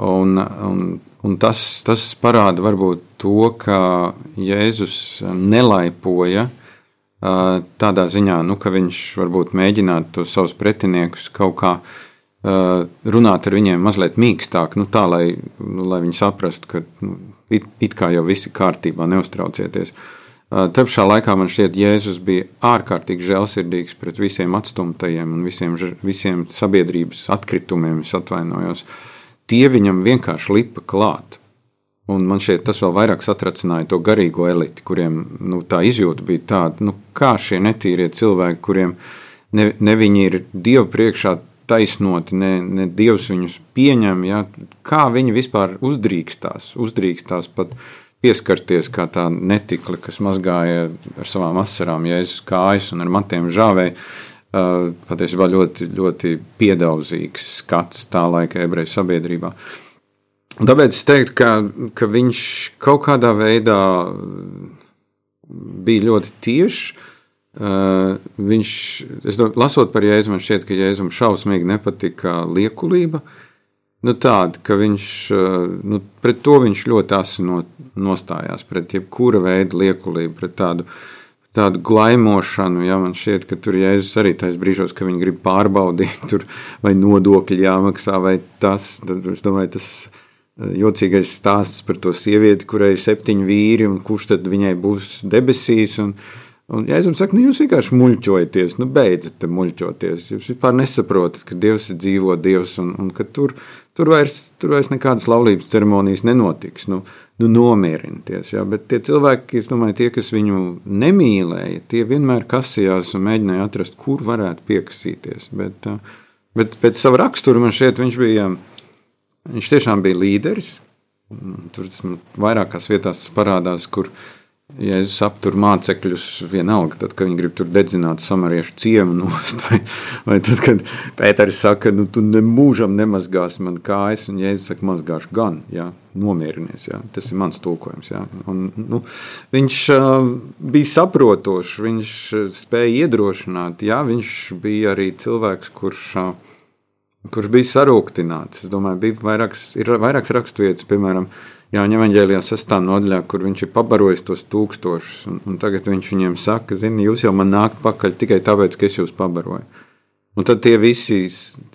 Un, un Un tas, tas parāda varbūt to, ka Jēzus nelaipoja tādā ziņā, nu, ka viņš varbūt mēģinātu savus pretiniekus kaut kā runāt ar viņiem mazliet mīkstāk, nu, tā lai, nu, lai viņi saprastu, ka nu, it, it kā jau viss ir kārtībā, neuztraucieties. Te pašā laikā man šķiet, Jēzus bija ārkārtīgi žēlsirdīgs pret visiem atstumtajiem un visiem, visiem sabiedrības atkritumiem, es atvainojos. Tie viņam vienkārši lipa klāt. Un man šķiet, tas vēl vairāk satracināja to garīgo eliti, kuriem nu, tā izjūta bija tāda, nu, kā šie netīrie cilvēki, kuriem ne, ne viņi ir Dievu priekšā taisnoti, ne, ne Dievs viņus pieņem, ja, kā viņi vispār uzdrīkstās, uzdrīkstās pat pieskarties kā tā netikla, kas mazgāja ar savām asarām Jēzus kājas un ar matiem žāvēja patiesībā ļoti, ļoti piedauzīgs skats tā laika ebreju sabiedrībā. Tāpēc es teiktu, ka, ka viņš kaut kādā veidā bija ļoti tiešs. Uh, viņš, domāju, lasot par Jēzu, man šķiet, ka Jēzum šausmīgi nepatika liekulība. Nu, tāda, ka viņš, uh, nu, pret to viņš ļoti asi no, nostājās, pret jebkura veida liekulību, pret tādu tādu glaimošanu. Ja, man šķiet, ka tur Jēzus arī tais brīžos, ka viņi grib pārbaudīt, tur, vai nodokļi jāmaksā, vai tas. Tad es domāju, tas eh, jocīgais stāsts par to sievieti, kurai ir septiņi vīri, un kurš tad viņai būs debesīs. Un, un Jēzus saka, nu jūs vienkārši muļķojaties, nu beidzat muļķoties. Jūs vispār nesaprotat, ka Dievs ir dzīvo Dievs un, un ka tur, tur, vairs, tur vairs nekādas laulības ceremonijas nenotiks. Nu, nu, nomierinieties. Ja? Bet tie cilvēki, domāju, tie, kas viņu nemīlēja, tie vienmēr kasījās un mēģināja atrast, kur varētu piekasīties. Bet, bet pēc sava rakstura man šķiet, viņš bija, viņš tiešām bija līderis. Tur vairākās vietās parādās, kur viņa Jēzus aptur mācekļus vienalga, tad, kad viņi grib tur dedzināt samariešu ciemu nost, vai, vai tad, kad Pēteris saka, nu, tu nemūžam nemazgāsi man kājas, un Jēzus saka, mazgāšu gan, jā, nomierinies, jā, tas ir mans tulkojums, jā. Un, nu, viņš uh, bija saprotošs, viņš spēja iedrošināt, jā, viņš bija arī cilvēks, kurš, uh, kurš bija sarūktināts. Es domāju, bija vairāks, ir vairāks raksturvietas, piemēram, uh, Jāņa evanģēlijā sastā nodaļā, kur viņš ir pabarojis tos tūkstošus, un, un tagad viņš viņiem saka, zini, jūs jau man nākt pakaļ tikai tāpēc, ka es jūs pabaroju. Un tad tie visi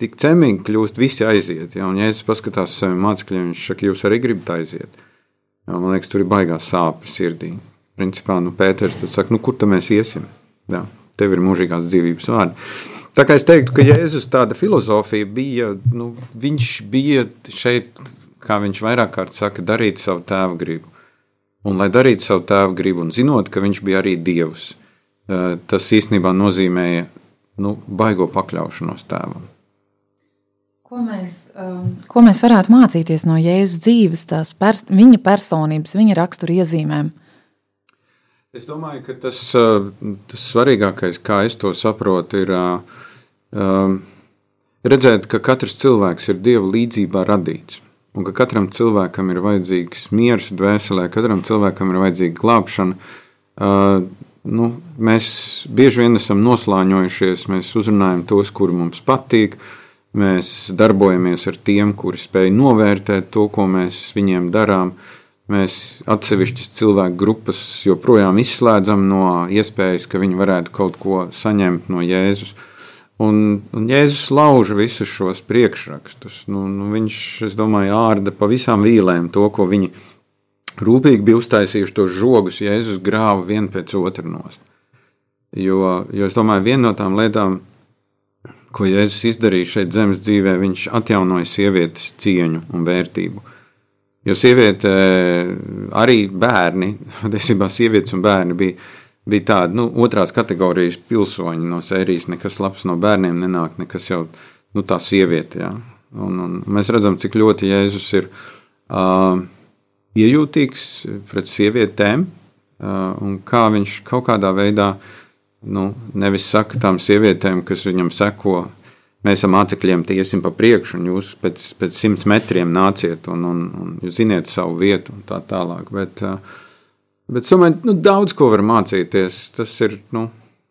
tik cemīgi kļūst, visi aiziet. Ja? Un, ja es paskatās uz saviem mācekļiem, viņš saka, jūs arī gribat aiziet. Ja? Man liekas, tur ir baigās sāpes sirdī. Principā, nu, Pēters tad saka, nu, kur tad mēs iesim? Ja? Tev ir mūžīgās dzīvības vārdi. Tā kā es teiktu, ka Jēzus tāda filozofija bija, nu, viņš bija šeit kā viņš vairāk kārt saka, darīt savu tēvu gribu. Un, lai darītu savu tēvu gribu, un zinot, ka viņš bija arī dievs, eh, tas īstenībā nozīmēja nu, baigo pakļaušanos tēvam. Ko mēs, um, ko mēs varētu mācīties no Jēzus dzīves, tās pers viņa personības, viņa rakstura iezīmēm? Es domāju, ka tas, uh, tas svarīgākais, kā es to saprotu, ir uh, um, redzēt, ka katrs cilvēks ir Dieva līdzjūtībā radīts un ka katram cilvēkam ir vajadzīgs miers dvēselē, katram cilvēkam ir vajadzīga glābšana. nu, mēs bieži vien esam noslāņojušies, mēs uzrunājam tos, kuri mums patīk, mēs darbojamies ar tiem, kuri spēj novērtēt to, ko mēs viņiem darām. Mēs atsevišķas cilvēku grupas joprojām izslēdzam no iespējas, ka viņi varētu kaut ko saņemt no Jēzus. Un, un Jēzus lauž visus šos priekšrakstus. Nu, nu, viņš, es domāju, ārda pa visām vīlēm to, ko viņi rūpīgi bija uztaisījuši tos žogus, Jēzus grāva vienu pēc otra nost. Jo, jo es domāju, viena no tām lietām, ko Jēzus izdarīja šeit zemes dzīvē, viņš atjaunoja sievietes cieņu un vērtību. Jo sieviete, arī bērni, patiesībā sievietes un bērni bija, bija tādi nu, otrās kategorijas pilsoņi no sērijas. Nekas labs no bērniem nenāk, nekas jau nu, tā sieviete. Jā. Un, un mēs redzam, cik ļoti Jēzus ir. Uh, iejūtīgs pret sievietēm, un kā viņš kaut kādā veidā nu, nevis saka tām sievietēm, kas viņam seko, mēs esam mācekļiem, tie iesim pa priekšu, un jūs pēc, pēc simts metriem nāciet, un, un, un jūs ziniet savu vietu, un tā tālāk. Bet, bet es domāju, nu, daudz ko var mācīties. Tas ir, nu,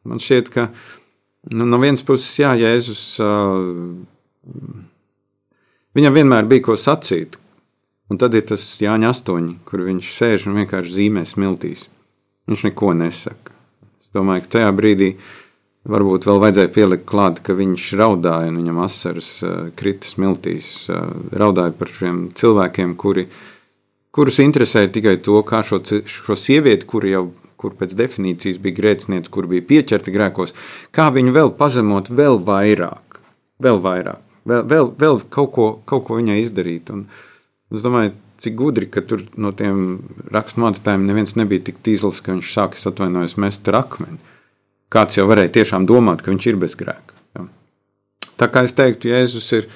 man šķiet, ka nu, no vienas puses, jā, Jēzus, viņam vienmēr bija ko sacīt, Un tad ir tas Jāņa 8, kur viņš sēž un vienkārši zīmē smiltīs. Viņš neko nesaka. Es domāju, ka tajā brīdī varbūt vēl vajadzēja pielikt klāt, ka viņš raudāja un viņam asaras uh, krita smiltīs. Uh, raudāja par šiem cilvēkiem, kuri, kurus interesēja tikai to, kā šo, šo sievieti, kuri jau kur pēc definīcijas bija grēcinieci, kur bija pieķerti grēkos, kā viņu vēl pazemot vēl vairāk, vēl vairāk, vēl, vēl, vēl kaut, ko, kaut ko viņai izdarīt. Un, Es domāju, cik gudri, ka tur no tiem raksturmācītājiem neviens nebija tik tīzls, ka viņš sākas atvainojas mest ar akmeni. Kāds jau varēja tiešām domāt, ka viņš ir bez grēka. Ja. Tā kā es teiktu, Jēzus ir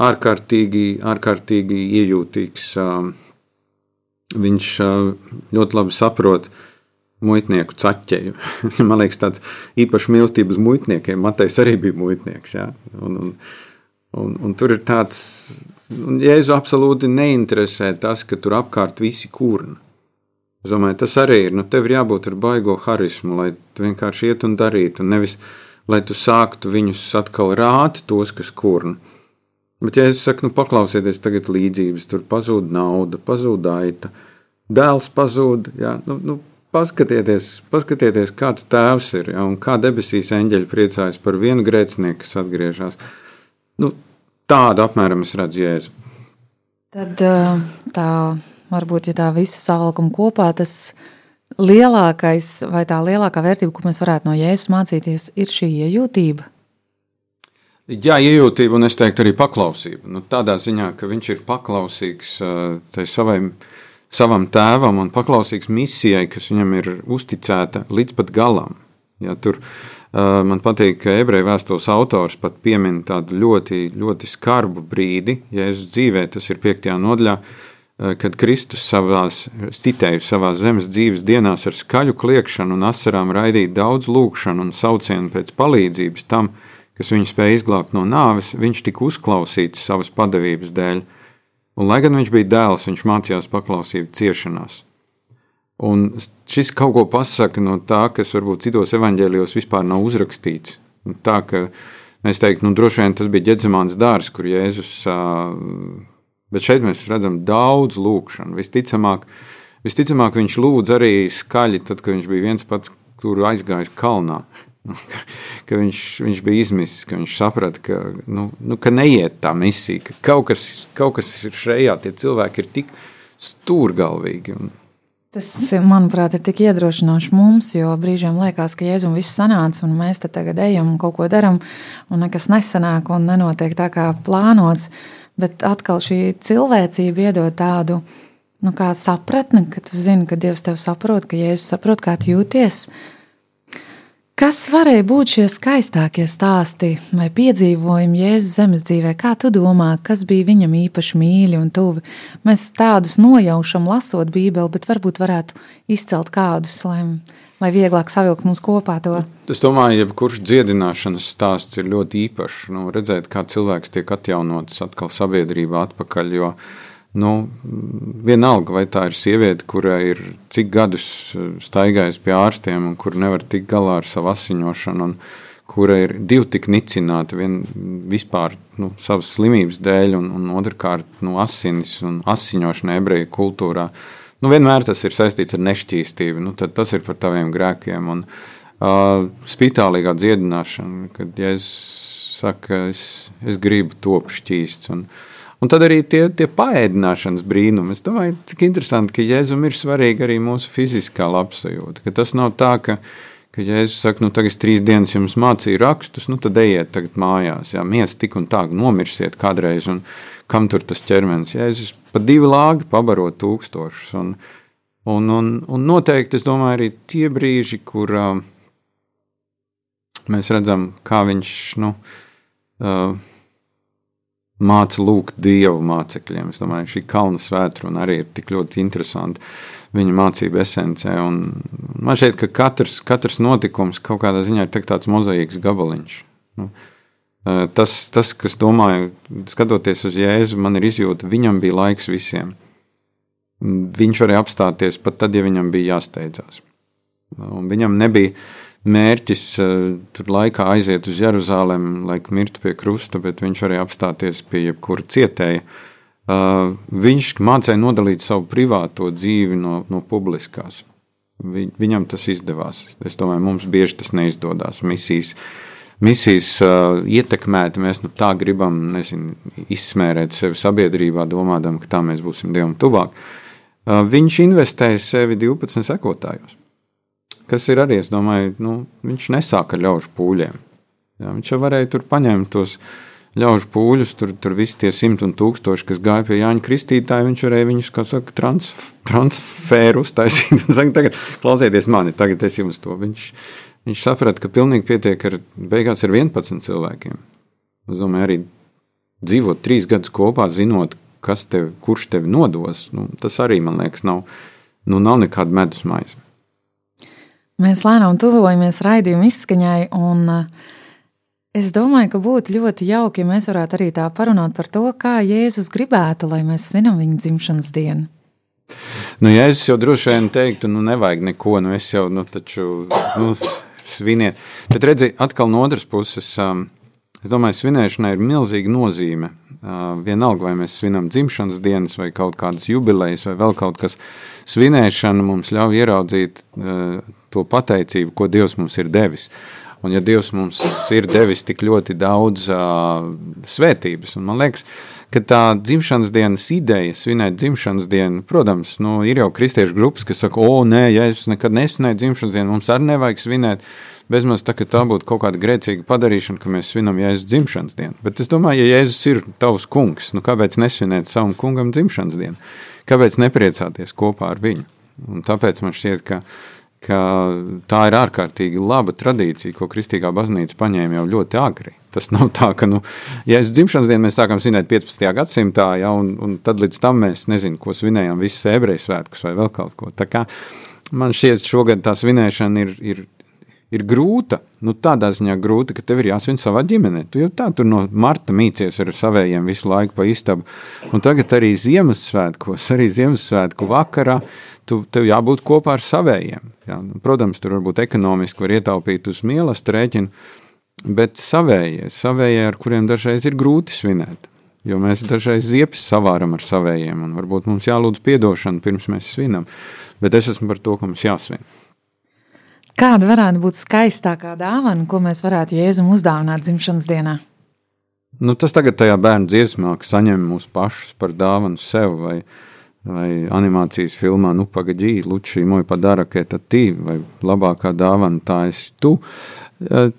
ārkārtīgi, ārkārtīgi iejūtīgs. Viņš ļoti labi saprot muitnieku caķeju. Man liekas, tāds īpašs mīlestības muitniekiem. Matejs arī bija muitnieks. Ja? Un, un, un, un tur ir tāds Un Jēzu absolūti neinteresē tas, ka tur apkārt visi kurna. Es domāju, tas arī ir. Nu, tev ir jābūt ar baigo harismu, lai vienkārši iet un darītu, nevis lai tu sāktu viņus atkal rāt, tos, kas kurna. Bet, ja es saku, nu, paklausieties, tagad līdzības, tur pazūd nauda, pazūd aita, dēls pazūd, jā, nu, nu, paskatieties, paskatieties, kāds tēvs ir, jā, un kā debesīs eņģeļi priecājas par vienu grēcinieku, kas atgriežas. Nu, Tādu apmēram es redzu jēzu. Tad tā varbūt, ja tā visu savalkumu kopā, tas lielākais vai tā lielākā vērtība, ko mēs varētu no jēzus mācīties, ir šī iejūtība. Jā, iejūtība un es teiktu arī paklausība. Nu, tādā ziņā, ka viņš ir paklausīgs savai, savam tēvam un paklausīgs misijai, kas viņam ir uzticēta līdz pat galam. Ja, tur Man patīk, ka ebreju vēstules autors pat piemin tādu ļoti, ļoti skarbu brīdi, Jēzus dzīvē, tas ir 5. nodaļā, kad Kristus savās, citēju, savā zemes dzīves dienās ar skaļu kliekšanu un asarām raidīja daudz lūgšanu un saucienu pēc palīdzības tam, kas viņu spēja izglābt no nāves, viņš tika uzklausīts savas padavības dēļ. Un, lai gan viņš bija dēls, viņš mācījās paklausīt ciešanās. Un šis kaut ko pasaka no tā, kas varbūt citos evaņģēlijos vispār nav uzrakstīts. Tā ka es teiktu, nu, droši vien tas bija ģedzamāns dārs, kur Jēzus. Bet šeit mēs redzam daudz lūgšanu. Visticamāk, visticamāk viņš lūdz arī skaļi, tad, kad viņš bija viens pats, tur aizgājis kalnā. ka viņš, viņš bija izmisis, ka viņš saprata, ka, nu, nu, ka neiet tā misija, ka kaut kas, kaut kas ir šajā, tie cilvēki ir tik stūrgalvīgi. Un, Tas, manuprāt, ir tik iedrošinoši mums, jo brīžiem liekas, ka Jēzus viss sanāca, un mēs te tagad ejam un kaut ko darām, un nekas nesanāk un nenotiek tā kā plānots. Bet atkal šī cilvēcība iedod tādu nu, sapratni, ka tu zini, ka Dievs tevi saprot, ka Jēzus saprot, kā tu jūties. Kas varēja būt šie skaistākie stāsti vai piedzīvojumi Jēzus zemes dzīvē? Kā tu domā, kas bija viņam īpaši mīļi un tuvi? Mēs tādus nojaušam, lasot Bībeli, bet varbūt varētu izcelt kādus, lai, lai vieglāk savilkt mums kopā to. Es domāju, ka kurš dziedināšanas stāsts ir ļoti īpašs. Nu, redzēt, kā cilvēks tiek atjaunots atkal sabiedrībā atpakaļ. Jo, Nu, vienalga, vai tā ir sieviete, kurai ir cik gadus staigājusi pie ārstiem un kur nevar tikt galā ar savu asiņošanu, un kura ir divi tik nicināti, viena vispār nu, savas slimības dēļ, un, un otrkārt nu, asinis un asiņošana ebreju kultūrā. Nu, vienmēr tas ir saistīts ar nešķīstību, nu, tas ir par taviem grēkiem. Un, uh, spitālīgā dziedināšana, kad ja es saku, es, es gribu top šķīsts. Un, Un tad arī tie, tie paēdināšanas brīnumi. Es domāju, cik interesanti, ka Jēzum ir svarīga arī mūsu fiziskā labsajūta. Ka tas nav tā, ka, ka Jēzus saka, nu tagad trīs dienas jums mācīja rakstus, nu tad ejiet tagad mājās. Jā, mies tik un tā, nomirsiet kādreiz, un kam tur tas ķermenis. Jēzus pa divi lāgi pabaro tūkstošus. Un, un, un, un noteikti, es domāju, arī tie brīži, kur uh, mēs redzam, kā viņš, nu, uh, māca lūgt dievu mācekļiem. Es domāju, šī kalna svētkruna arī ir tik ļoti interesanta viņa mācību esencē. Un man šķiet, ka katrs, katrs notikums kaut kādā ziņā ir tāds mozaīks gabaliņš. Nu, tas, tas, kas domāju, skatoties uz Jēzu, man ir izjūta, viņam bija laiks visiem. Viņš varēja apstāties pat tad, ja viņam bija jāsteidzās. Un viņam nebija mērķis uh, tur laikā aiziet uz Jeruzalem, lai mirtu pie krusta, bet viņš varēja apstāties pie jebkura cietēja. Uh, viņš mācīja nodalīt savu privāto dzīvi no, no publiskās. Vi, viņam tas izdevās. Es domāju, mums bieži tas neizdodas. Misijas, misijas uh, ietekmēti, mēs nu, tā gribam nezinu, izsmērēt sevi sabiedrībā, domājot, ka tā mēs būsim Dievam tuvāk. Uh, viņš investēja sevi 12 sekotājos kas ir arī, es domāju, nu, viņš nesāka ar ļaužu pūļiem. Jā, viņš jau varēja tur paņemt tos ļaužu pūļus, tur, tur visi tie simti un tūkstoši, kas gāja pie Jāņa Kristītāja, viņš varēja viņus, kā saka, trans, transferu uztaisīt. Saka, tagad klausieties mani, tagad es jums to. Viņš, viņš saprata, ka pilnīgi pietiek ar beigās ar 11 cilvēkiem. Es domāju, arī dzīvot trīs gadus kopā, zinot, kas tev, kurš tevi nodos, nu, tas arī, man liekas, nav, nu, nav nekāda medus maize. Mēs lēnām tuvojamies raidījuma izskaņai, un eh, es domāju, ka būtu ļoti jauki, ja mēs varētu arī tā parunāt par to, kā Jēzus gribētu, lai mēs svinam viņa dzimšanas dienu. Nu, ja es jau droši vien teiktu, nu, nevajag neko, nu, es jau, nu, taču, nu, sviniet. Bet redziet, atkal no otras puses, um, es domāju, svinēšanai ir milzīga nozīme. Uh, vienalga, vai mēs svinam dzimšanas dienas, vai kaut kādas jubilejas, vai vēl kaut kas. Svinēšana mums ļauj ieraudzīt uh, to pateicību, ko Dievs mums ir devis. Un ja Dievs mums ir devis tik ļoti daudz uh, svētības, un man liekas, ka tā dzimšanas dienas ideja, svinēt dzimšanas dienu, protams, nu, ir jau kristiešu grupas, kas saka, o, nē, ja es nekad nesvinēju dzimšanas dienu, mums arī nevajag svinēt. Bezmaz tā, tā būtu kaut kāda grēcīga padarīšana, ka mēs svinam Jēzus dzimšanas dienu. Bet es domāju, ja Jēzus ir tavs kungs, nu kāpēc nesvinēt savam kungam dzimšanas dienu? Kāpēc nepriecāties kopā ar viņu? Un tāpēc man šķiet, ka ka tā ir ārkārtīgi laba tradīcija, ko Kristīgā baznīca paņēma jau ļoti agri. Tas nav tā, ka, nu, ja es dzimšanas dienu mēs sākam svinēt 15. gadsimtā, ja, un, un tad līdz tam mēs nezinām, ko svinējām, visas ebreju svētkus vai vēl kaut ko. Tā kā man šķiet, šogad tā svinēšana ir, ir, ir grūta. Nu, tādā ziņā grūta, ka tev ir jāsvin savā ģimenē. Tu jau tā tur no marta mīcies ar saviem visu laiku pa istabu. Un tagad arī Ziemassvētkos, arī Ziemassvētku vakarā tu, tev jābūt kopā ar savējiem. Jā. Nu, protams, tur varbūt ekonomiski var ietaupīt uz mīlestību rēķinu, bet savējie, savējie, ar kuriem dažreiz ir grūti svinēt. Jo mēs dažreiz ziepes savāram ar savējiem, un varbūt mums jālūdz atdošana pirms mēs svinam. Bet es esmu par to, ka mums jāsvin. Kāda varētu būt skaistākā dāvana, ko mēs varētu Jēzum uzdāvināt dzimšanas dienā? Nu, tas tagad tajā bērnu dziesmā, ka saņem mūs pašus par dāvanu sev vai vai animācijas filmā, nu, pagaidi, Luči, moj padara, ka tā tī, vai labākā dāvana tā esi tu.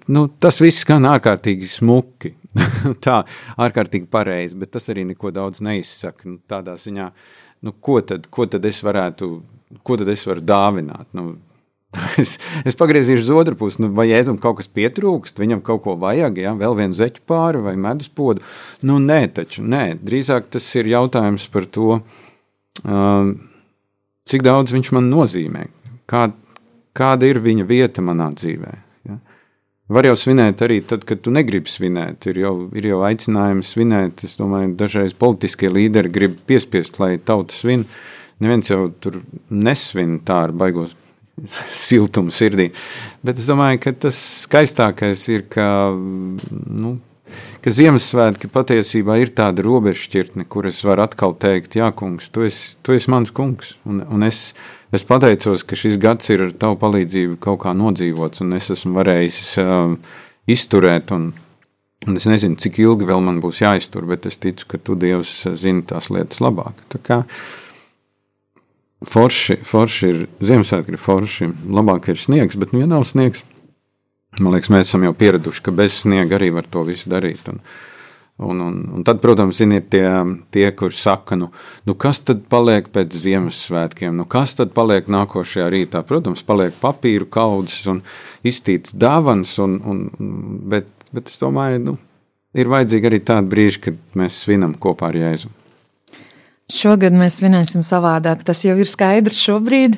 Nu, tas viss skan ārkārtīgi smuki, tā ārkārtīgi pareizi, bet tas arī neko daudz neizsaka. Nu, tādā ziņā, nu, ko, tad, ko tad es varētu, ko tad es varu dāvināt? Nu, Es, es pagriezīšu uz otru pusi, nu, vai Jēzum kaut kas pietrūkst, viņam kaut ko vajag, ja? vēl vienu zeķu pāri vai medus podu. Nu, nē, taču nē, drīzāk tas ir jautājums par to, uh, cik daudz viņš man nozīmē, kā, kāda ir viņa vieta manā dzīvē. Ja? Var jau svinēt arī tad, kad tu negribi svinēt. Ir jau, ir jau aicinājums svinēt. Es domāju, dažreiz politiskie līderi grib piespiest, lai tauta svin. Neviens jau tur nesvin tā ar baigos siltumu sirdī. Bet es domāju, ka tas skaistākais ir, ka, nu, ka Ziemassvētki patiesībā ir tāda robežšķirtne, kur es varu atkal teikt, jā, kungs, tu esi, tu esi mans kungs. Un, un es, Es pateicos, ka šis gads ir ar tavu palīdzību kaut kā nodzīvots, un es esmu varējis uh, izturēt. Un, un es nezinu, cik ilgi vēl man būs jāiztur, bet es ticu, ka tu Dievs zini tās lietas labāk. Tā kā forši, forši ir Ziemassvētki, ir forši, labāk ir sniegs, bet nu, ja nav sniegs, man liekas, mēs esam jau pieraduši, ka bez sniega arī var to visu darīt. Un, Un, un, un tad, protams, ir tie, tie kuriem saka, nu, nu kas tad paliek pēc Ziemassvētkiem, nu kas tad paliek nākošajā rītā. Protams, paliek papīra kaudzes un iztīts dāvans, un, un, bet, bet es domāju, nu, ir vajadzīgi arī tādi brīži, kad mēs svinam kopā ar Jēzu. Šogad mēs svinēsim savādāk. Tas jau ir skaidrs šobrīd.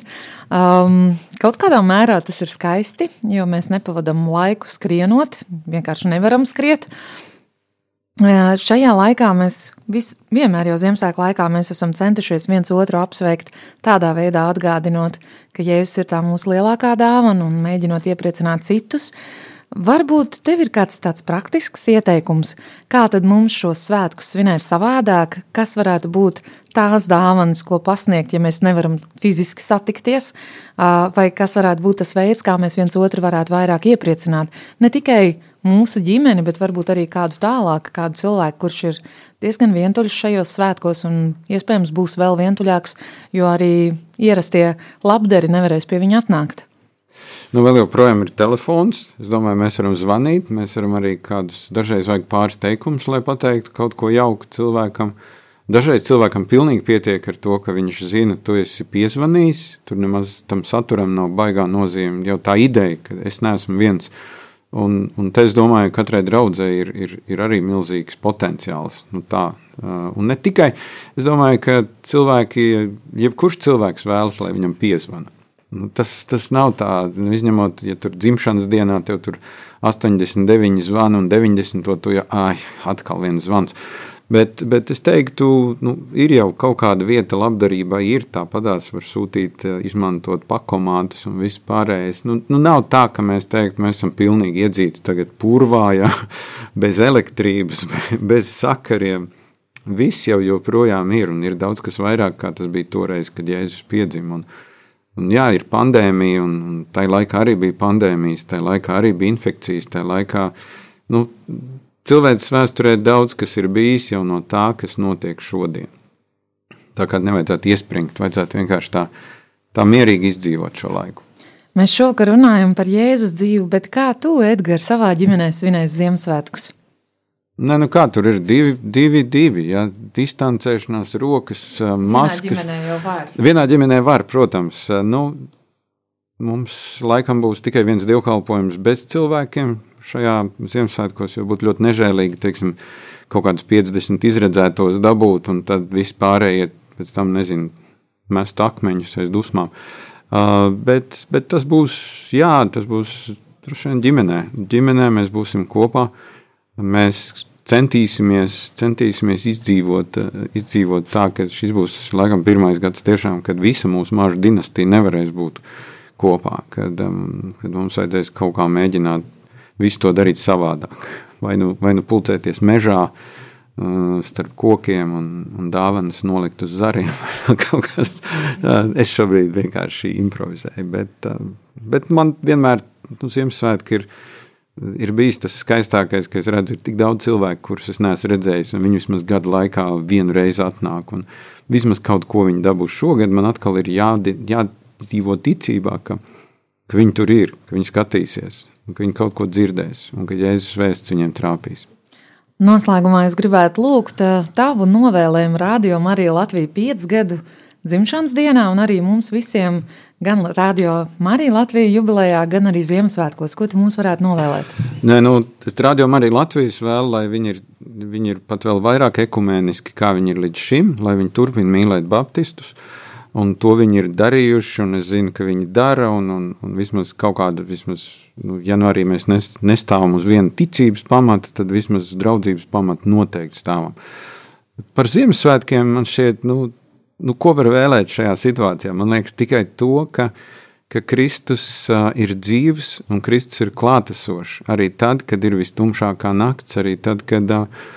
Um, kaut kādā mērā tas ir skaisti, jo mēs nepavadām laiku skrienot, vienkārši nevaram skriet. Uh, Šajā laikā mēs vis, vienmēr jau Ziemassvētku laikā esam centušies viens otru apsveikt, tādā veidā atgādinot, ka Jēzus ir tā mūsu lielākā dāvana un mēģinot iepriecināt citus. Varbūt tev ir kāds tāds praktisks ieteikums, kā tad mums šos svētkus svinēt savādāk, kas varētu būt tās dāvanas, ko pasniegt, ja mēs nevaram fiziski satikties, vai kas varētu būt tas veids, kā mēs viens otru varētu vairāk iepriecināt. Ne tikai mūsu ģimeni, bet varbūt arī kādu tālāku, kādu cilvēku, kurš ir diezgan vientuļš šajos svētkos un iespējams būs vēl vientuļāks, jo arī ierastie labderi nevarēs pie viņa atnākt. Nu, vēl joprojām ir telefons. Es domāju, mēs varam zvanīt. Mēs varam arī kādus dažreiz vajag pāris teikumus, lai pateiktu kaut ko jauku cilvēkam. Dažreiz cilvēkam pilnīgi pietiek ar to, ka viņš zina, tu esi piezvanījis. Tur nemaz tam saturam nav baigā nozīme. Jau tā ideja, ka es neesmu viens Un, un te es domāju, ka katrai draudzēji ir, ir, ir arī milzīgs potenciāls. Nu tā, un ne tikai es domāju, ka cilvēki, jebkurš cilvēks vēlas, lai viņam piezvana. Nu, tas, tas nav tā, nu, izņemot, ja tur dzimšanas dienā tev tur 89 zvani un 90 to tu jau, ai, atkal viens zvans. Bet, bet es teiktu, nu, ir jau kaut kāda vieta labdarībai, ir tāpatās var sūtīt, eh, izmantot pakomātus un viss pārējais. Nu, nu, nav tā, ka mēs teiktu, mēs esam pilnīgi iedzīti tagad purvā, ja, bez elektrības, bez sakariem. Viss jau joprojām ir, un ir daudz kas vairāk, kā tas bija toreiz, kad Jēzus piedzima. Un, un jā, ir pandēmija, un, un tajā laikā arī bija pandēmijas, tajā laikā arī bija infekcijas, tajā laikā, nu, Cilvēks vēsturē daudz kas ir bijis jau no tā, kas notiek šodien. Tā kā nevajadzētu iespringt, vajadzētu vienkārši tā, tā mierīgi izdzīvot šo laiku. Mēs šovakar runājam par Jēzus dzīvi, bet kā tu, Edgars, savā ģimenē svinēsi Ziemassvētkus? Nē, nu kā tur ir divi, divi, divi ja? distancēšanās, rokas, maskas. Vienā ģimenē jau var. Vienā ģimenē var, protams. Nu, mums laikam būs tikai viens dievkalpojums bez cilvēkiem, šajā Ziemassvētkos, jo būtu ļoti nežēlīgi, teiksim, kaut kādus 50 izredzētos dabūt, un tad viss pārējie pēc tam, nezinu, mest akmeņus aiz dusmām. Uh, bet, bet tas būs, jā, tas būs droši vien ģimenē. Ģimenē mēs būsim kopā, mēs centīsimies, centīsimies izdzīvot, izdzīvot tā, ka šis būs laikam pirmais gads tiešām, kad visa mūsu maža dinastija nevarēs būt kopā, kad, um, kad mums vajadzēs kaut kā mēģināt visu to darīt savādāk. Vai nu, vai nu pulcēties mežā, uh, starp kokiem un, un dāvanas nolikt uz zariem. Uh, es šobrīd vienkārši improvizēju, bet, uh, bet man vienmēr nu, Ziemassvētki ir. Ir bijis tas skaistākais, ka es redzu, ir tik daudz cilvēku, kurus es neesmu redzējis, un viņi vismaz gadu laikā vienu reizi atnāk, un vismaz kaut ko viņi dabūs šogad. Man atkal ir jādi, jādzīvo ticībā, ka, ka viņi tur ir, ka viņi skatīsies ka viņi kaut ko dzirdēs, un ka Jēzus vēsts viņiem trāpīs. Noslēgumā es gribētu lūgt eh, tavu novēlējumu radio Marija Latvija 5 gadu dzimšanas dienā, un arī mums visiem, gan radio Marija Latvija jubilejā, gan arī Ziemassvētkos. Ko tu mums varētu novēlēt? Nē, nu, tas radio Marija Latvijas vēl, lai viņi ir, viņi ir pat vēl vairāk ekumēniski, kā viņi ir līdz šim, lai viņi turpina mīlēt baptistus, Un to viņi ir darījuši, un es zinu, ka viņi dara. Un, un, un vismaz kaut kāda, vismaz, nu, ja nu arī mēs nes, nestāvam uz viena ticības pamata, tad vismaz uz draudzības pamata noteikti stāvam. Par Ziemassvētkiem man šķiet, nu, nu, ko var vēlēt šajā situācijā? Man liekas tikai to, ka, ka Kristus uh, ir dzīves un Kristus ir klātesošs. Arī tad, kad ir vistumšākā nakts, arī tad, kad. Uh,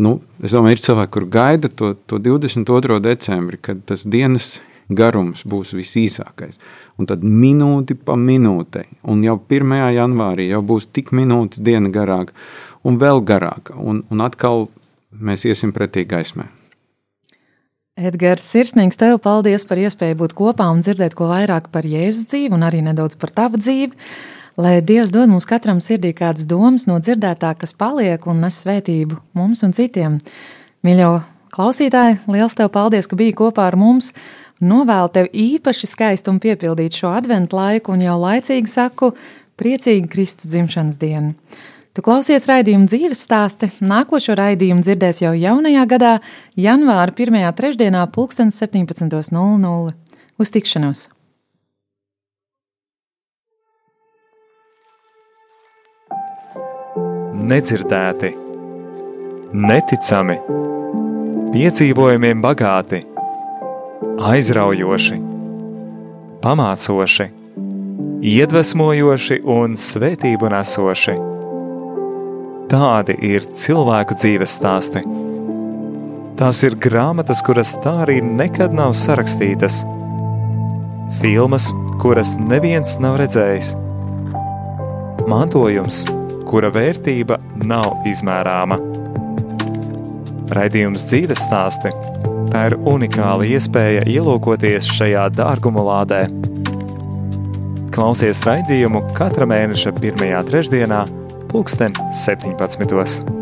Nu, es domāju, ir cilvēki, kur gaida to, to 22. decembri, kad tas dienas garums būs visīsākais. Un tad minūti pa minūtei, un jau 1. janvārī jau būs tik minūtes diena garāka, un vēl garāka, un, un atkal mēs iesim pretī gaismai. Edgars, sirsnīgs tev paldies par iespēju būt kopā un dzirdēt ko vairāk par Jēzus dzīvi un arī nedaudz par tavu dzīvi. Lai Dievs dod mums katram sirdī kādas domas no dzirdētā, kas paliek un nes svētību mums un citiem. Mīļo klausītāji, liels tev paldies, ka biji kopā ar mums! Novēlu tev īpaši skaistu un piepildītu šo adventu laiku, un jau laicīgi saku, priecīgi Kristus dzimšanas dienu. Tu klausies raidījumu dzīves stāsti. Nākošo raidījumu dzirdēs jau jaunajā gadā, janvāra 1. trešdienā, 17.00. Uz tikšanos! Nedzirdēti, neticami, piedzīvojumiem bagāti aizraujoši, pamācoši, iedvesmojoši un svētību nesoši. Tādi ir cilvēku dzīves stāsti. Tās ir grāmatas, kuras tā arī nekad nav sarakstītas, filmas, kuras neviens nav redzējis, mantojums, kura vērtība nav izmērāma. Raidījums dzīves stāsti Tā ir unikāla iespēja ielūkoties šajā dārguma lādē. Klausies raidījumu katra mēneša pirmajā trešdienā, pulksten 17.